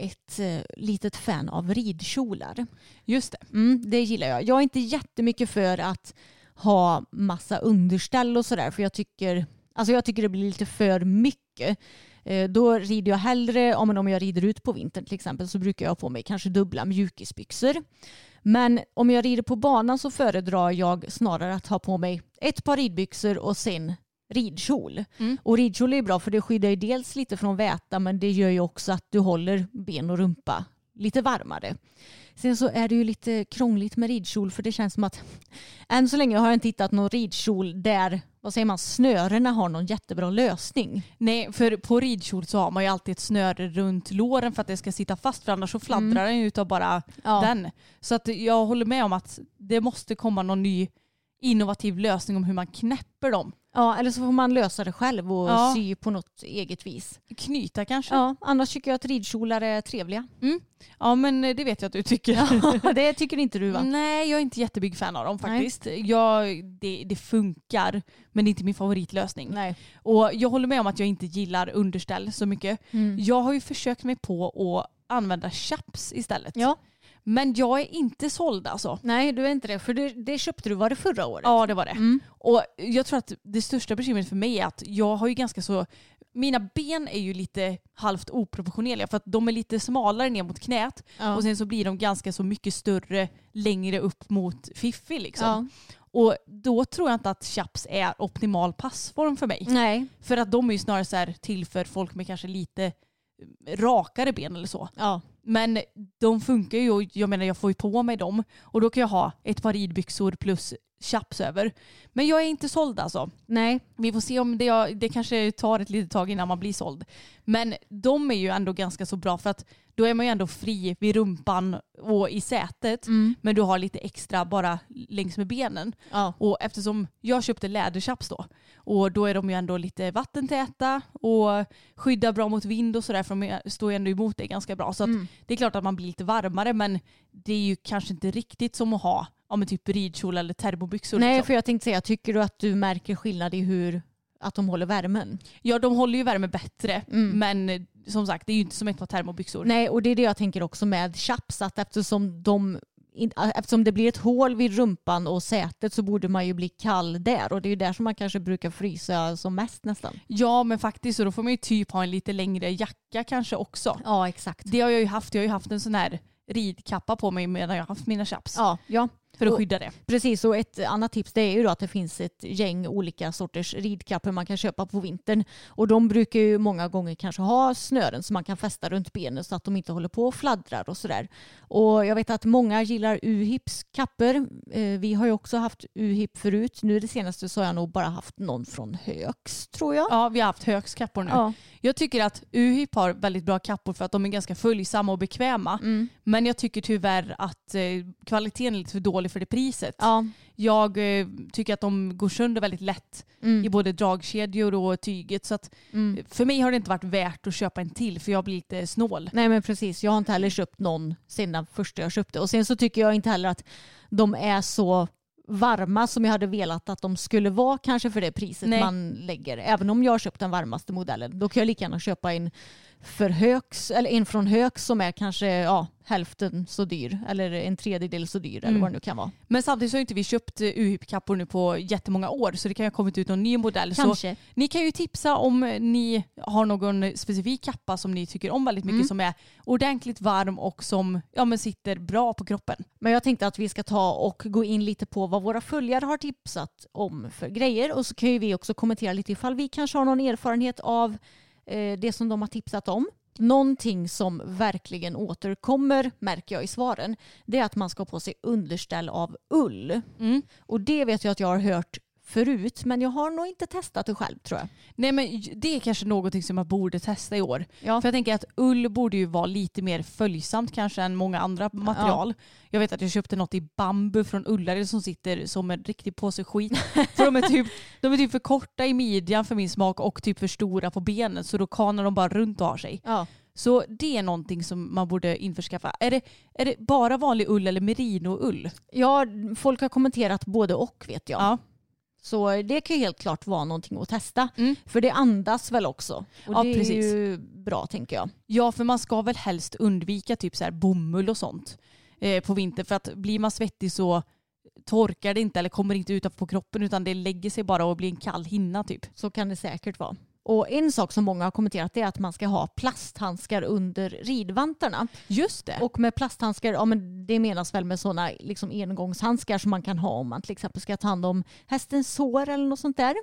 ett eh, litet fan av ridkjolar. Just det. Mm, det gillar jag. Jag är inte jättemycket för att ha massa underställ och sådär för jag tycker Alltså jag tycker det blir lite för mycket. Eh, Då rider jag hellre, om om jag rider ut på vintern till exempel, så brukar jag på mig kanske dubbla mjukisbyxor. Men om jag rider på banan så föredrar jag snarare att ha på mig ett par ridbyxor och sen ridkjol. Och ridkjol är bra för det skyddar ju dels lite från väta men det gör ju också att du håller ben och rumpa lite varmare. Sen så är det ju lite krångligt med ridkjol för det känns som att än så länge har jag inte hittat någon ridkjol där vad säger man, snörena har någon jättebra lösning. Nej, för på ridkjol så har man ju alltid ett snöre runt låren för att det ska sitta fast för annars så fladdrar den ju utav bara Mm. Ja. den. Så att jag håller med om att det måste komma någon ny innovativ lösning om hur man knäpper dem. Ja, eller så får man lösa det själv och Ja. sy på något eget vis. Knyta kanske? Ja, annars tycker jag att ridkjolar är trevliga. Ja men det vet jag att du tycker. det tycker inte du va? Nej jag är inte jättebig fan av dem faktiskt. Jag, det, det funkar men det är inte min favoritlösning. Nej. Och jag håller med om att jag inte gillar underställ så mycket. Mm. Jag har ju försökt mig på att använda chaps istället. Ja. Men jag är inte såld alltså. Nej, du är inte det. För det, det köpte du, var det förra året? Ja det var det. Mm. Och jag tror att det största bekymret för mig är att jag har ju ganska så mina ben är ju lite halvt oproportionerliga för att de är lite smalare ner mot knät Ja. och sen så blir de ganska så mycket större längre upp mot fiffi liksom. Ja. Och då tror jag inte att chaps är optimal passform för mig. Nej. För att de är ju snarare så här till för folk med kanske lite rakare ben eller så. Ja. Men de funkar ju och jag menar jag får ju på mig dem och då kan jag ha ett par ridbyxor plus chaps över. Men jag är inte såld alltså. Nej. Vi får se om det, det kanske tar ett litet tag innan man blir såld. Men de är ju ändå ganska så bra för att då är man ju ändå fri vid rumpan och i sätet. Men du har lite extra bara längs med benen. Ja. Och eftersom jag köpte läderchaps då och då är de ju ändå lite vattentäta och skyddar bra mot vind och sådär för de står ju ändå emot det ganska bra. Så att det är klart att man blir lite varmare men det är ju kanske inte riktigt som att ha ja, men typ ridkjol eller termobyxor. Nej, liksom. för jag tänkte säga, tycker du att du märker skillnad i hur att de håller värmen? Ja de håller ju värme bättre Mm. men eh, som sagt det är ju inte som ett par termobyxor. Nej, och det är det jag tänker också med chaps, att eftersom, de, in- eftersom det blir ett hål vid rumpan och sätet så borde man ju bli kall där och det är ju där som man kanske brukar frysa som mest nästan. Ja men faktiskt så då får man ju typ ha en lite längre jacka kanske också. Ja, exakt. Det har jag ju haft. Jag har ju haft en sån här ridkappa på mig medan jag har haft mina chaps. Ja, ja. För att Och- skydda det. Precis, och ett annat tips det är ju då att det finns ett gäng olika sorters ridkappor man kan köpa på vintern. Och de brukar ju många gånger kanske ha snören som man kan fästa runt benen så att de inte håller på och fladdrar och sådär. Och jag vet att många gillar Uhips kappor. Eh, vi har ju också haft Uhip förut. Nu det senaste så har jag nog bara haft någon från Högs tror jag. Ja vi har haft Högs kappor nu. Ja. Jag tycker att Uhip har väldigt bra kappor för att de är ganska följsamma och bekväma. Mm. Men jag tycker tyvärr att eh, kvaliteten är lite för dålig för det priset. Ja. Jag eh, tycker att de går sönder väldigt lätt Mm. i både dragkedjor och tyget. Så att, Mm. för mig har det inte varit värt att köpa en till för jag blir lite snål. Nej men precis, jag har inte heller köpt någon sedan första jag köpte. Och sen så tycker jag inte heller att de är så varma som jag hade velat att de skulle vara kanske för det priset Nej. man lägger. Även om jag har köpt den varmaste modellen. Då kan jag lika gärna köpa en, för högs, eller en från Högs som är kanske ja, hälften så dyr. Eller en tredjedel så dyr eller Mm. vad det nu kan vara. Men samtidigt så har inte vi köpt eh, UHIP-kappor nu på jättemånga år så det kan ju ha kommit ut någon ny modell. Så Kanske. ni kan ju tipsa om ni har någon specifik kappa som ni tycker om väldigt mycket Mm. som är ordentligt varm och som ja, men sitter bra på kroppen. Men jag tänkte att vi ska ta och gå in lite på vad våra följare har tipsat om för grejer. Och så kan ju vi också kommentera lite ifall vi kanske har någon erfarenhet av det som de har tipsat om. Någonting som verkligen återkommer, märker jag i svaren, det är att man ska ha på sig underställ av ull. Mm. Och det vet jag att jag har hört förut, men jag har nog inte testat det själv tror jag. Nej men det är kanske någonting som jag borde testa i år. Ja. För jag tänker att ull borde ju vara lite mer följsamt kanske än många andra material. Jag vet att jag köpte något i bambu från Ullared som sitter som en riktig påse skit. för de är, typ, de är typ för korta i midjan för min smak och typ för stora på benen så då kanar de bara runt och har sig. Ja. Så det är någonting som man borde införskaffa. Är det, är det bara vanlig ull eller merino-ull? ja, folk har kommenterat både och vet jag. Ja. Så det kan ju helt klart vara någonting att testa. Mm. För det andas väl också. Och Ja, det precis. är ju bra tänker jag. Ja, för man ska väl helst undvika typ så här bomull och sånt eh, på vintern. För att blir man svettig så torkar det inte eller kommer inte utanför på kroppen utan det lägger sig bara och blir en kall hinna typ. Så kan det säkert vara. Och en sak som många har kommenterat är att man ska ha plasthandskar under ridvantarna. Just det. Och med plasthandskar, ja men det menas väl med sådana liksom engångshandskar som man kan ha om man till exempel ska ta hand om hästens hår eller något sånt där.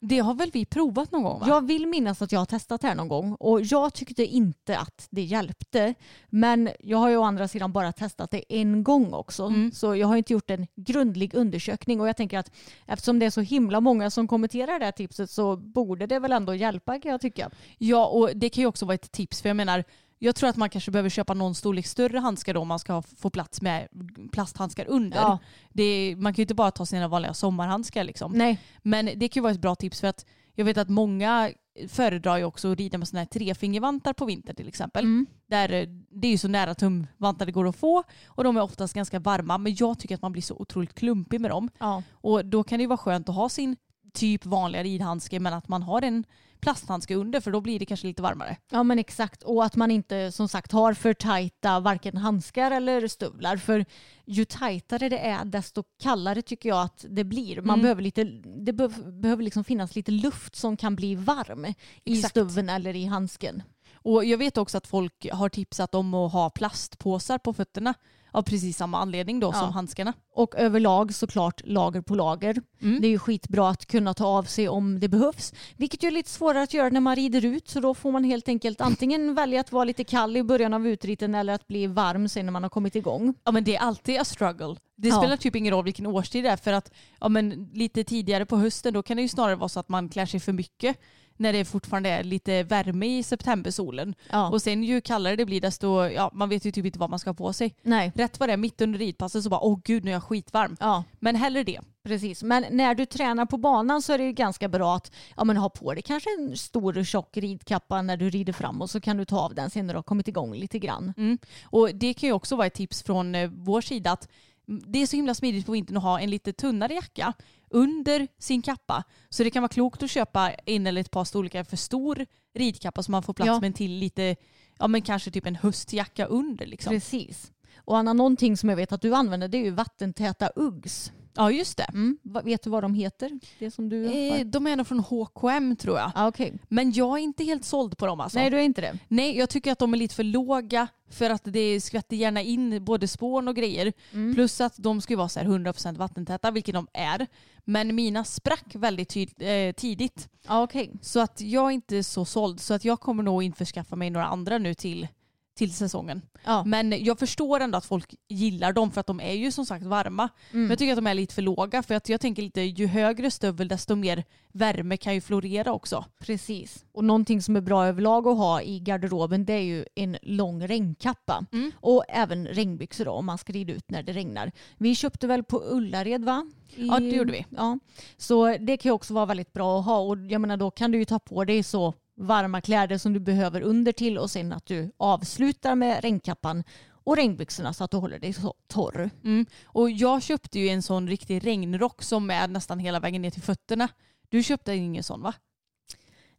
Det har väl vi provat någon gång va? Jag vill minnas att jag har testat det här någon gång och jag tyckte inte att det hjälpte. Men jag har ju å andra sidan bara testat det en gång också. Så jag har inte gjort en grundlig undersökning och jag tänker att eftersom det är så himla många som kommenterar det här tipset så borde det väl ändå hjälpa kan jag tycka. Ja, och det kan ju också vara ett tips för jag menar jag tror att man kanske behöver köpa någon storlek större handskar då om man ska få plats med plasthandskar under. Ja. Är, man kan ju inte bara ta sina vanliga sommarhandskar liksom. Nej. Men det kan ju vara ett bra tips för att jag vet att många föredrar ju också att rida med sådana här trefingervantar på vintern till exempel. Mm. Där eh, det är ju så nära tumvantar det går att få och de är oftast ganska varma men jag tycker att man blir så otroligt klumpig med dem. Ja. Och då kan det ju vara skönt att ha sin typ vanliga ridhandske men att man har en plasthandske under för då blir det kanske lite varmare. Ja men exakt och att man inte som sagt har för tajta varken handskar eller stövlar för ju tajtare det är desto kallare tycker jag att det blir. Man Mm. behöver lite, det be- behöver liksom finnas lite luft som kan bli varm i stöveln eller i handsken. Och jag vet också att folk har tipsat om att ha plastpåsar på fötterna av precis samma anledning då Ja. som handskarna. Och överlag såklart lager på lager. Mm. Det är ju skitbra att kunna ta av sig om det behövs. Vilket ju är lite svårare att göra när man rider ut. Så då får man helt enkelt antingen välja att vara lite kall i början av utriten eller att bli varm sen när man har kommit igång. Ja men det är alltid a struggle. Det Ja. spelar typ ingen roll vilken årstid det är för att ja, men lite tidigare på hösten då kan det ju snarare vara så att man klär sig för mycket när det fortfarande är lite värme i septembersolen. Ja. Och sen ju kallare det blir desto, ja man vet ju typ inte vad man ska ha på sig. Nej. Rätt vad det är mitt under ridpasset så bara åh gud nu är jag skitvarm. Ja. Men hellre det. Precis, men när du tränar på banan så är det ju ganska bra att ja, men ha på dig kanske en stor tjock ridkappa när du rider fram och så kan du ta av den sen när du har kommit igång lite grann. Mm. Och det kan ju också vara ett tips från eh, vår sida att det är så himla smidigt på vintern att ha en lite tunnare jacka under sin kappa. Så det kan vara klokt att köpa en eller ett par storlekar för stor ridkappa så man får plats Ja. med en till lite, ja men kanske typ en höstjacka under liksom. Precis. Och Anna, någonting som jag vet att du använder det är ju vattentäta Uggs. Ja just det. Mm. Vet du vad de heter? Det som du Eh, de är nog från H&M tror jag. Ah, okej. Men jag är inte helt såld på dem alltså. Nej, du är inte det? Nej, jag tycker att de är lite för låga för att det skvätter gärna in både spån och grejer. Mm. Plus att de ska ju vara så här 100% vattentäta, vilket de är. Men mina sprack väldigt eh, tidigt. Ja, okej. Så att jag är inte så såld. Så att jag kommer nog införskaffa mig några andra nu till, till säsongen. Ja. Men jag förstår ändå att folk gillar dem för att de är ju som sagt varma. Men jag tycker att de är lite för låga för att jag tänker lite ju högre stövel desto mer värme kan ju florera också. Precis. Och någonting som är bra överlag att ha i garderoben det är ju en lång regnkappa. Och även regnbyxor då, om man ska rida ut när det regnar. Vi köpte väl på Ullared va? I- Ja, det gjorde vi. Ja. Så det kan ju också vara väldigt bra att ha och jag menar då kan du ju ta på dig så varma kläder som du behöver under till och sen att du avslutar med regnkappan och regnbyxorna så att du håller dig så torr. Mm. Och jag köpte ju en sån riktig regnrock som är nästan hela vägen ner till fötterna. Du köpte ingen sån va?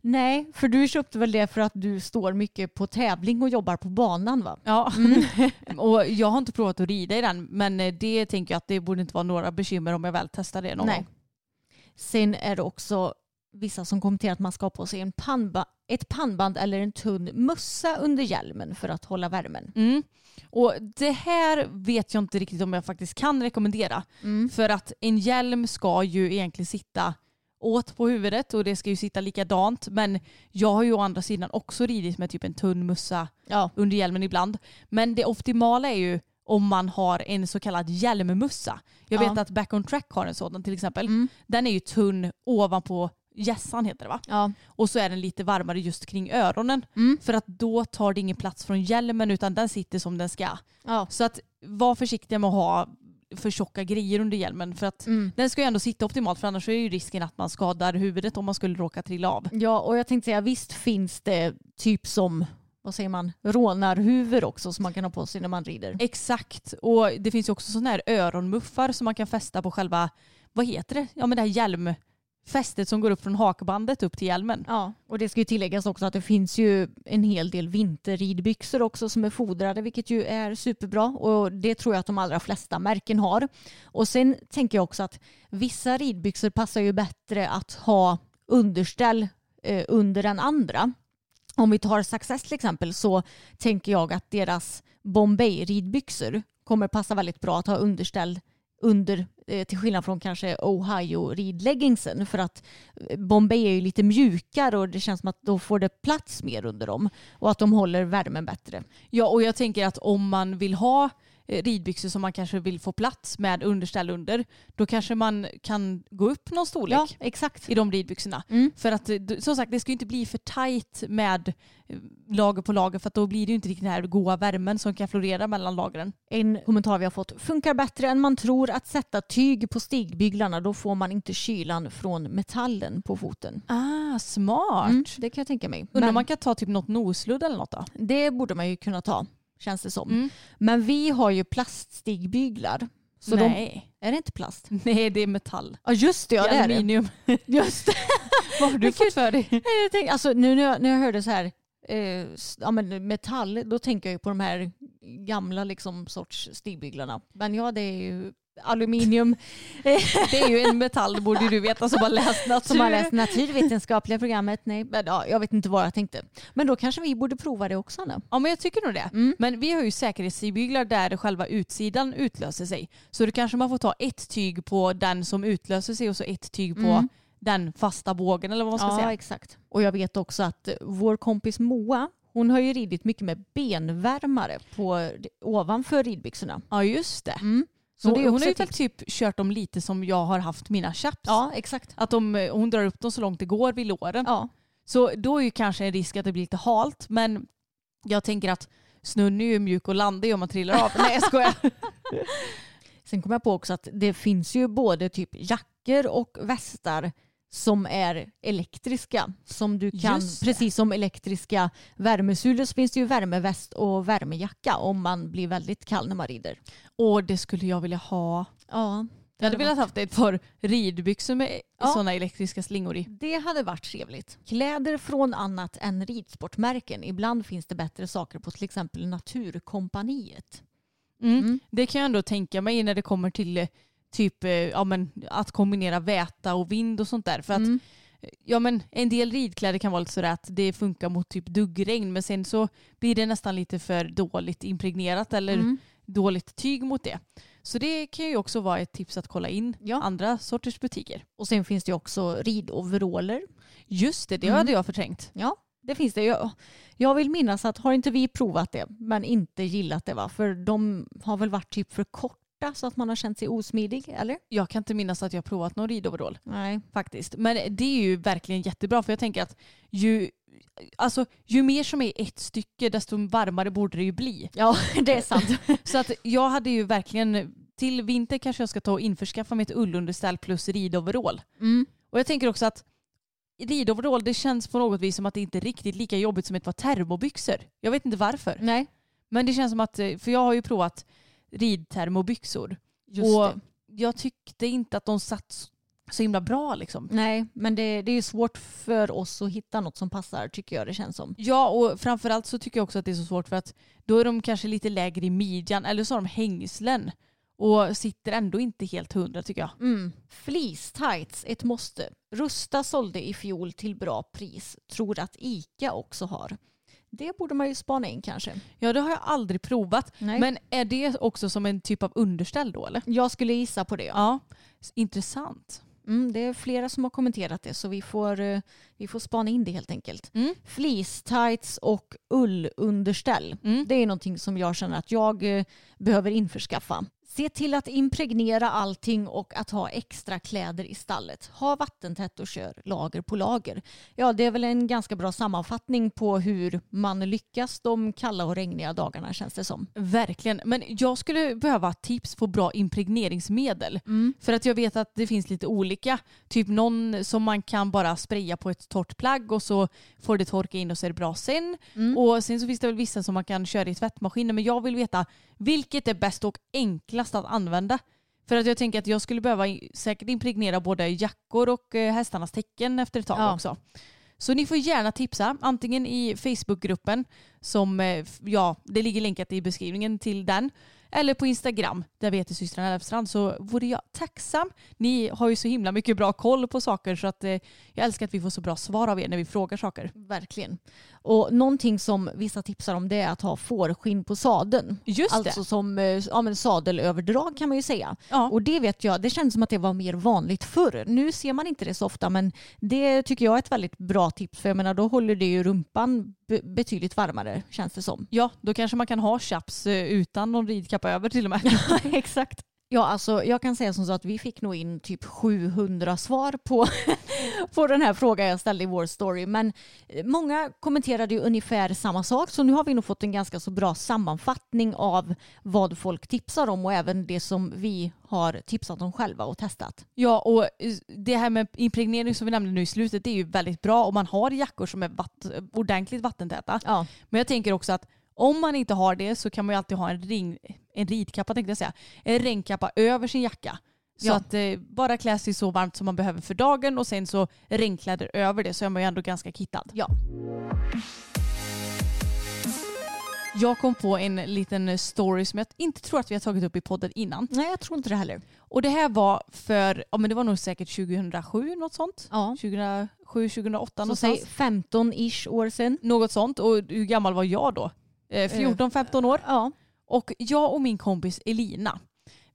Nej, för du köpte väl det för att du står mycket på tävling och jobbar på banan va? Ja. och jag har inte provat att rida i den men eh, det tänker jag att det borde inte vara några bekymmer om jag väl testar det någon Nej. gång. Sen är det också vissa som kommenterar att man ska ha på sig en pannba, ett pannband eller en tunn mössa under hjälmen för att hålla värmen. Mm. Och det här vet jag inte riktigt om jag faktiskt kan rekommendera. För att en hjälm ska ju egentligen sitta åt på huvudet och det ska ju sitta likadant. Men jag har ju å andra sidan också ridit med typ en tunn mössa Ja. under hjälmen ibland. Men det optimala är ju om man har en så kallad hjälmmössa. Jag Ja. vet att Back on Track har en sådan till exempel. Den är ju tunn ovanpå hjässan heter det va? Ja. Och så är den lite varmare just kring öronen. För att då tar det ingen plats från hjälmen utan den sitter som den ska. Ja. Så att var försiktiga med att ha för tjocka grejer under hjälmen. För att den ska ju ändå sitta optimalt för annars är ju risken att man skadar huvudet om man skulle råka trilla av. ja, och jag tänkte säga visst finns det typ som vad säger man, rånarhuvor också som man kan ha på sig när man rider. Exakt. Och det finns ju också sådana här öronmuffar som man kan fästa på själva, vad heter det? Ja men det här fästet som går upp från hakbandet upp till hjälmen. Ja, och det ska ju tilläggas också att det finns ju en hel del vinterridbyxor också som är fodrade, vilket ju är superbra och det tror jag att de allra flesta märken har. Och sen tänker jag också att vissa ridbyxor passar ju bättre att ha underställ eh, under den andra. Om vi tar Success till exempel så tänker jag att deras Bombay ridbyxor kommer passa väldigt bra att ha underställ under, eh, till skillnad från kanske Ohio ridleggingsen för att eh, Bombay är ju lite mjukare och det känns som att då får det plats mer under dem och att de håller värmen bättre. Ja, och jag tänker att om man vill ha eh, ridbyxor som man kanske vill få plats med underställ under, då kanske man kan gå upp någon storlek Ja, exakt. i de ridbyxorna. Mm. För att eh, som sagt, det ska ju inte bli för tajt med eh, lager på lager för att då blir det ju inte riktigt den här goda värmen som kan florera mellan lagren. En kommentar vi har fått. Funkar bättre än man tror att sätta tyg på stigbyglarna. Då får man inte kylan från metallen på foten. Ah, smart. Mm, det kan jag tänka mig. Undrar om man kan ta typ något nosludd eller något då? Det borde man ju kunna ta, känns det som. Mm. Men vi har ju plaststigbyglar. Så Nej. De, är det inte plast? Nej, det är metall. Ja just det, ja, det det är det. aluminium. Just det. Vad har du fått för dig? Jag tänkte, alltså, nu när jag, när jag hörde så här eh, ja, men metall, då tänker jag ju på de här gamla liksom, sorts stigbyglarna. Men ja, det är ju aluminium Det är ju en metall, det borde du veta som har läst natur. som har läst naturvetenskapliga programmet. Nej, men, ja, jag vet inte vad jag tänkte. Men då kanske vi borde prova det också. Nu. Ja men jag tycker nog det. Mm. Men vi har ju säkerhetstigbyglar där själva utsidan utlöser sig. Så då kanske man får ta ett tyg på den som utlöser sig och så ett tyg på Mm. den fasta bågen eller vad man ska Ja, säga. exakt. Och jag vet också att vår kompis Moa, hon har ju ridit mycket med benvärmare på, ovanför ridbyxorna. Ja just det. Mm. Så hon också har ju väl typ kört dem lite som jag har haft mina chaps. Ja, exakt. Att de, hon drar upp dem så långt det går vid låren. Ja. Så då är ju kanske en risk att det blir lite halt men jag tänker att snön är ju mjuk och landig om man trillar av. Nej jag skojar. Sen kom jag på också att det finns ju både typ jackor och västar som är elektriska. Som du kan, precis som elektriska värmesulor så finns det ju värmeväst och värmejacka om man blir väldigt kall när man rider. Och det skulle jag vilja ha. Ja, Jag hade velat haft ett par ridbyxor med Ja. sådana elektriska slingor i. Det hade varit trevligt. Kläder från annat än ridsportmärken. Ibland finns det bättre saker på till exempel Naturkompaniet. Mm. Mm. Det kan jag ändå tänka mig när det kommer till eh, typ eh, ja, men, att kombinera väta och vind och sånt där. För att Mm. ja, men, en del ridkläder kan vara lite sådär att det funkar mot typ duggregn men sen så blir det nästan lite för dåligt impregnerat eller Mm. dåligt tyg mot det. Så det kan ju också vara ett tips att kolla in Ja. andra sorters butiker. Och sen finns det ju också ridoveraller. Just det, det Mm. hade jag förträngt. Ja, det finns det. Jag, jag vill minnas att har inte vi provat det men inte gillat det va? För de har väl varit typ för korta så att man har känt sig osmidig eller? Jag kan inte minnas att jag provat någon ridoverall. Nej. faktiskt. Men det är ju verkligen jättebra för jag tänker att ju, alltså, ju mer som är ett stycke desto varmare borde det ju bli. Ja, det är sant. Så att jag hade ju verkligen, till vinter kanske jag ska ta och införskaffa mig ett ullunderställ plus ridoverall. Mm. Och jag tänker också att ridoverall det känns på något vis som att det inte är riktigt lika jobbigt som ett par termobyxor. Jag vet inte varför. Nej, Men det känns som att, eh, för jag har ju provat ridtermobyxor just och det. jag tyckte inte att de satt så himla bra liksom. Nej, men det, det är svårt för oss att hitta något som passar tycker jag det känns som. Ja och framförallt så tycker jag också att det är så svårt för att då är de kanske lite lägre i midjan eller så har de hängslen och sitter ändå inte helt hundra tycker jag. Mm. Fleece tights, ett måste. Rusta sålde i fjol till bra pris. Tror att ICA också har. Det borde man ju spana in kanske. Ja det har jag aldrig provat. Nej. Men är det också som en typ av underställ då eller? Jag skulle gissa på det. Ja. Intressant. Mm, det är flera som har kommenterat det så vi får, eh, vi får spana in det helt enkelt. Mm. Fleece tights och ullunderställ. Mm. Det är någonting som jag känner att jag eh, behöver införskaffa. Se till att impregnera allting och att ha extra kläder i stallet. Ha vattentätt och kör lager på lager. Ja, det är väl en ganska bra sammanfattning på hur man lyckas de kalla och regniga dagarna känns det som. Verkligen. Men jag skulle behöva tips på bra impregneringsmedel. För att jag vet att det finns lite olika. Typ någon som man kan bara spraya på ett torrt plagg och så får det torka in och så är det bra sen. Och sen så finns det väl vissa som man kan köra i tvättmaskinen. Men jag vill veta vilket är bäst och enklast att använda. För att jag tänker att jag skulle behöva säkert impregnera både jackor och eh, hästarnas tecken efter ett tag Ja. också. Så ni får gärna tipsa, antingen i Facebookgruppen, som eh, ja, det ligger länkat i beskrivningen till den, eller på Instagram där vi heter systrarna Elfstrand så vore jag tacksam. Ni har ju så himla mycket bra koll på saker så att eh, jag älskar att vi får så bra svar av er när vi frågar saker. Verkligen. Och någonting som vissa tipsar om det är att ha fårskinn på sadeln. Just alltså det. som eh, ja, men sadelöverdrag kan man ju säga. Ja. Och det vet jag, det känns som att det var mer vanligt förr. Nu ser man inte det så ofta men det tycker jag är ett väldigt bra tips för jag menar då håller det ju rumpan be- betydligt varmare känns det som. Ja, då kanske man kan ha chaps eh, utan någon ridkappa över till och med. Exakt. Ja, alltså jag kan säga som så att vi fick nog in typ 700 svar på, på den här frågan jag ställde i vår story. Men eh, många kommenterade ju ungefär samma sak så nu har vi nog fått en ganska så bra sammanfattning av vad folk tipsar om och även det som vi har tipsat om själva och testat. Ja, och eh, det här med impregnering som vi nämnde nu i slutet, det är ju väldigt bra om man har jackor som är vatt, ordentligt vattentäta. Ja, Men jag tänker också att om man inte har det så kan man ju alltid ha en, ring, en ridkappa tänkte jag säga. En regnkappa över sin jacka. Så Ja. att eh, bara klä sig så varmt som man behöver för dagen och sen så regnkläder över det så är man ju ändå ganska kittad. ja. Jag kom på en liten story som jag inte tror att vi har tagit upp i podden innan. Nej, jag tror inte det heller. Och det här var för, ja men det var nog säkert 2007 något sånt. Ja. 2007, 2008 Så någonstans. säg 15-ish år sedan. Något sånt. Och hur gammal var jag då? Eh, 14-15 år. Ja. Och jag och min kompis Elina,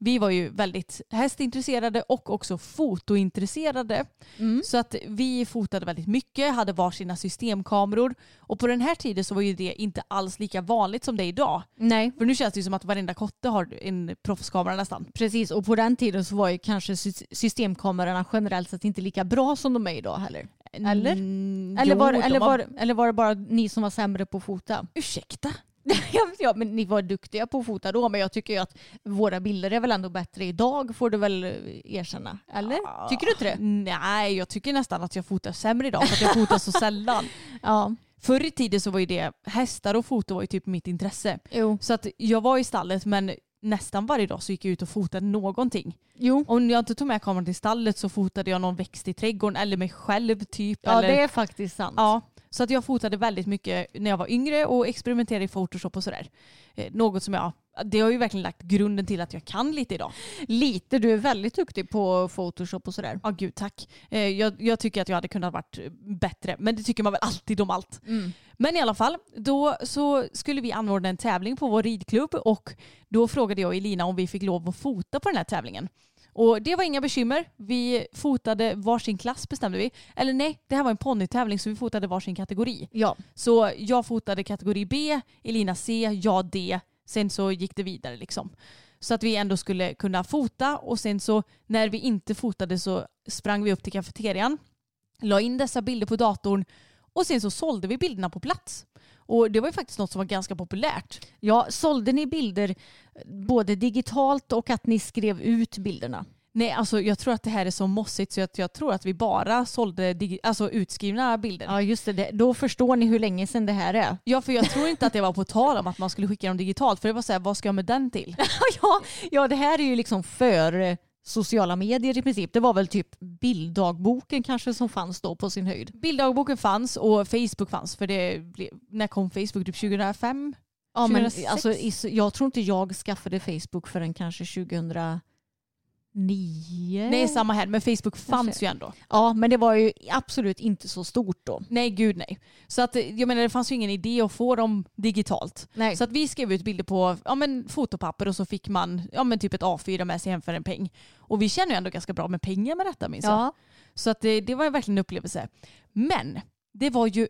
vi var ju väldigt hästintresserade och också fotointresserade. Mm. Så att vi fotade väldigt mycket, hade varsina systemkameror. Och på den här tiden så var ju det inte alls lika vanligt som det är idag. Nej, För nu känns det ju som att varenda kotte har en proffskamera nästan. Precis, och på den tiden så var ju kanske sy- systemkamerorna generellt sett inte lika bra som de är idag heller. Eller? Mm, Eller, var, eller, var- var, eller var det bara ni som var sämre på att fota? Ursäkta? ja, men ni var duktiga på att fota då, men jag tycker ju att våra bilder är väl ändå bättre idag, får du väl eh, erkänna. Eller? Tycker du inte det? Nej, jag tycker nästan att jag fotar sämre idag för att jag fotar så sällan. Ja. Förr i tiden så var ju det, hästar och foto var ju typ mitt intresse. Jo. Så att jag var i stallet men nästan varje dag så gick jag ut och fotade någonting. Jo. Om jag inte tog med kameran till stallet så fotade jag någon växt i trädgården eller mig själv typ. Ja, eller, det är faktiskt sant. ja, så att jag fotade väldigt mycket när jag var yngre och experimenterade i Photoshop och sådär. Eh, något som jag, det har ju verkligen lagt grunden till att jag kan lite idag. Lite, du är väldigt duktig på Photoshop och sådär. Ja gud tack. Eh, jag, jag tycker att jag hade kunnat varit bättre men det tycker man väl alltid om allt. Men i alla fall, då så skulle vi anordna en tävling på vår ridklubb och då frågade jag Elina om vi fick lov att fota på den här tävlingen. Och det var inga bekymmer. Vi fotade varsin klass bestämde vi. Eller nej, det här var en ponnytävling så vi fotade varsin kategori. Ja. Så jag fotade kategori B, Elina C, jag D. Sen så gick det vidare liksom. Så att vi ändå skulle kunna fota och sen så när vi inte fotade så sprang vi upp till kafeterian, la in dessa bilder på datorn och sen så sålde vi bilderna på plats. Och det var ju faktiskt något som var ganska populärt. ja, sålde ni bilder både digitalt och att ni skrev ut bilderna? Nej, alltså jag tror att det här är så mossigt så att jag tror att vi bara sålde alltså utskrivna bilder. Ja, just det. Då förstår ni hur länge sedan det här är. Ja, för jag tror inte att det var på tal om att man skulle skicka dem digitalt. För det var så här, vad ska jag med den till? ja, ja, det här är ju liksom för eh, sociala medier i princip. Det var väl typ bilddagboken kanske som fanns då på sin höjd. Bilddagboken fanns och Facebook fanns. För det blev, när kom Facebook? Typ 2005? Ja, men 2006? alltså, jag tror inte jag skaffade Facebook förrän kanske 2009. Nej, samma här. Men Facebook fanns Kanske. ju ändå. Ja, men det var ju absolut inte så stort då. Nej, gud nej. Så att, jag menar, det fanns ju ingen idé att få dem digitalt. Nej. Så att vi skrev ut bilder på ja, men, fotopapper och så fick man ja, men, typ ett A4 med sig hem för en peng. Och vi känner ju ändå ganska bra med pengar med detta minns jag. Ja, Så att det, det var ju verkligen en upplevelse. Men det var ju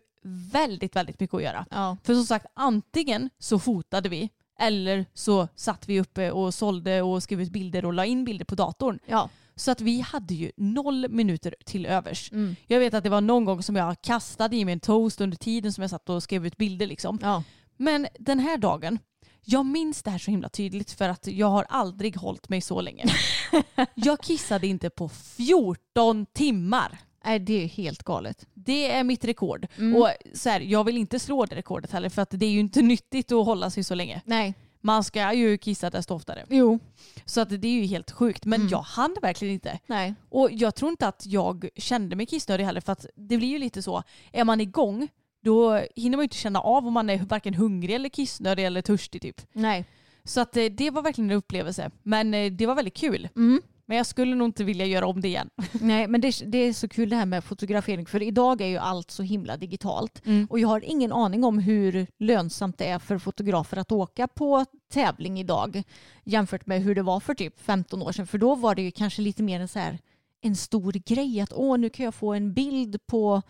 väldigt, väldigt mycket att göra. ja. För som sagt, antingen så fotade vi eller så satt vi uppe och sålde och skrev ut bilder och la in bilder på datorn. ja. Så att vi hade ju noll minuter till övers. Mm. Jag vet att det var någon gång som jag kastade i mig en toast under tiden som jag satt och skrev ut bilder. Liksom. ja. Men den här dagen, jag minns det här så himla tydligt för att jag har aldrig hållit mig så länge. jag kissade inte på 14 timmar. Nej, det är helt galet. Det är mitt rekord. Mm. Och så här, jag vill inte slå det rekordet heller för att det är ju inte nyttigt att hålla sig så länge. Nej. Man ska ju kissa desto oftare. Jo. Så att det är ju helt sjukt. Men jag hann verkligen inte. Nej. Och jag tror inte att jag kände mig kissnödig heller för att det blir ju lite så. Är man igång då hinner man ju inte känna av om man är varken hungrig eller kissnödig eller törstig typ. Nej. Så att eh, det var verkligen en upplevelse. Men eh, det var väldigt kul. Mm. Men jag skulle nog inte vilja göra om det igen. Nej, men det, det är så kul det här med fotografering för idag är ju allt så himla digitalt Mm. och jag har ingen aning om hur lönsamt det är för fotografer att åka på tävling idag jämfört med hur det var för typ 15 år sedan för då var det ju kanske lite mer en så här en stor grej att åh nu kan jag få en bild på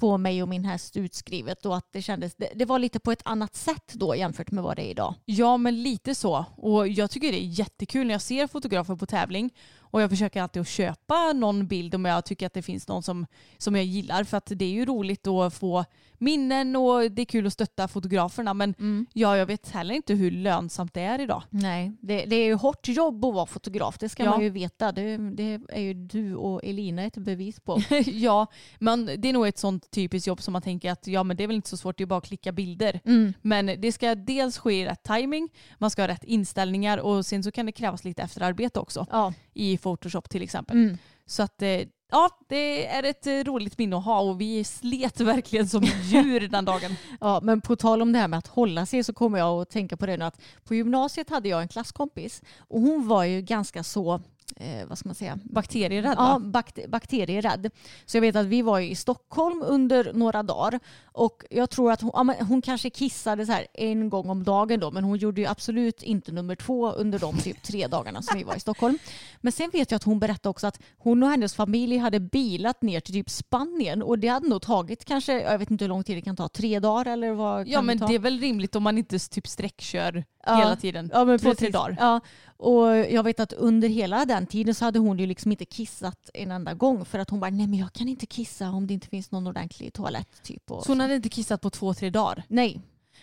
på mig och min häst utskrivet och att det kändes, det, det var lite på ett annat sätt då jämfört med vad det är idag. Ja men lite så. Och jag tycker det är jättekul när jag ser fotografer på tävling. Och jag försöker alltid att köpa någon bild om jag tycker att det finns någon som, som jag gillar. För att det är ju roligt att få minnen och det är kul att stötta fotograferna. Men ja, jag vet heller inte hur lönsamt det är idag. Nej, det, det är ju hårt jobb att vara fotograf, det ska Ja. man ju veta. Det, det är ju du och Elina ett bevis på. ja, men det är nog ett sånt typiskt jobb som man tänker att ja men det är väl inte så svårt, det är bara att klicka bilder. Mm. Men det ska dels ske i rätt timing, man ska ha rätt inställningar och sen så kan det krävas lite efterarbete också. Ja. I Photoshop till exempel. Mm. Så att eh, ja, det är ett eh, roligt minne att ha och vi slet verkligen som djur den dagen. Ja, men på tal om det här med att hålla sig så kommer jag att tänka på det nu att på gymnasiet hade jag en klasskompis och hon var ju ganska så, eh, vad ska man säga, Bakterierädd Ja, va? bakt- bakterierädd. Så jag vet att vi var i Stockholm under några dagar och jag tror att hon, ja, hon kanske kissade så här en gång om dagen då men hon gjorde ju absolut inte nummer två under de typ tre dagarna som vi var i Stockholm. Men sen vet jag att hon berättade också att hon och hennes familj hade bilat ner till typ Spanien och det hade nog tagit kanske, jag vet inte hur lång tid det kan ta, tre dagar eller vad Ja men ta? det är väl rimligt om man inte typ sträckkör Ja. hela tiden. Ja, Två, tre precis. dagar. Ja, och jag vet att under hela den tiden så hade hon ju liksom inte kissat en enda gång för att hon bara nej men jag kan inte kissa om det inte finns någon ordentlig toalett typ. Så hon hade inte kissat på två, tre dagar. Nej,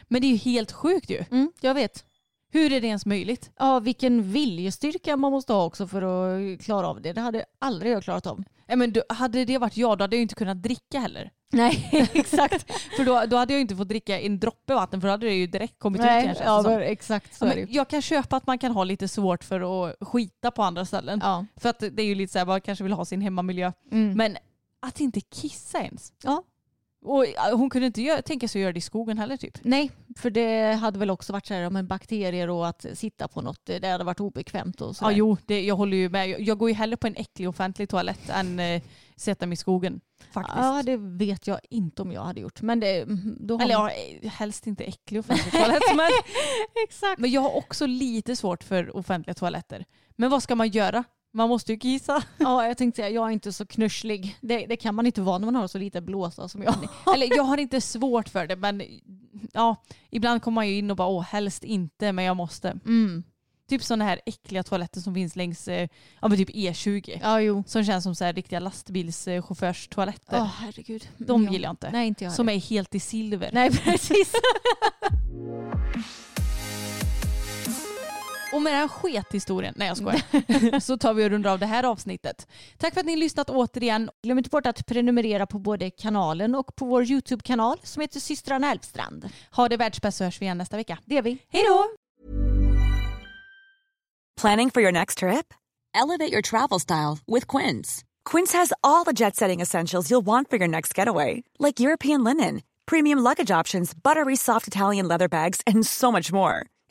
Men det är ju helt sjukt ju. mm, jag vet. Hur är det ens möjligt? Ja, vilken viljestyrka man måste ha också för att klara av det. Det hade aldrig jag klarat av. Ja, men du, hade det varit jag då hade jag inte kunnat dricka heller. Nej, exakt. För då, då hade jag inte fått dricka en droppe vatten för då hade det ju direkt kommit ut Nej, kanske. ja, Så- men exakt så Ja, men jag kan köpa att man kan ha lite svårt för att skita på andra ställen. Ja. För att det är ju lite så här, man kanske vill ha sin hemmamiljö. Mm. Men att inte kissa ens. ja. Och hon kunde inte göra, tänka sig att göra det i skogen heller typ. Nej, för det hade väl också varit så här om en bakterier och att sitta på något, det hade varit obekvämt och så Ja jo, det, jag håller ju med. Jag, jag går ju hellre på en äcklig offentlig toalett än eh, sätta mig i skogen. Faktiskt. Ja, det vet jag inte om jag hade gjort. Men det, mm, då har Eller man- ja, eh, helst inte äcklig offentlig toalett. men, Exakt. men jag har också lite svårt för offentliga toaletter. Men vad ska man göra? Man måste ju kissa. Ja, jag tänkte säga, jag är inte så knusslig. Det, det kan man inte vara när man har så lite blåsa som jag. Eller jag har inte svårt för det men ja, ibland kommer man ju in och bara åh helst inte men jag måste. Mm. Typ sådana här äckliga toaletter som finns längs eh, ja, men typ E20. Ja, jo. Som känns som så här riktiga lastbilschaufförstoaletter. Åh, herregud. De Ja. gillar jag inte. Nej, inte jag Som är helt i silver. Nej, precis. Och med den här skethistorien, nej jag skojar, så tar vi och rundar av det här avsnittet. Tack för att ni har lyssnat återigen. Glöm inte bort att prenumerera på både kanalen och på vår YouTube-kanal som heter Systrarna Älvstrand. Ha det världsbäst så hörs vi igen nästa vecka. Det är vi. Hej då! Planning for your next trip? Elevate your travel style with Quince. Quince has all the jet setting essentials you'll want for your next getaway, like European linen, premium luggage options, buttery soft Italian leather bags, and so much more.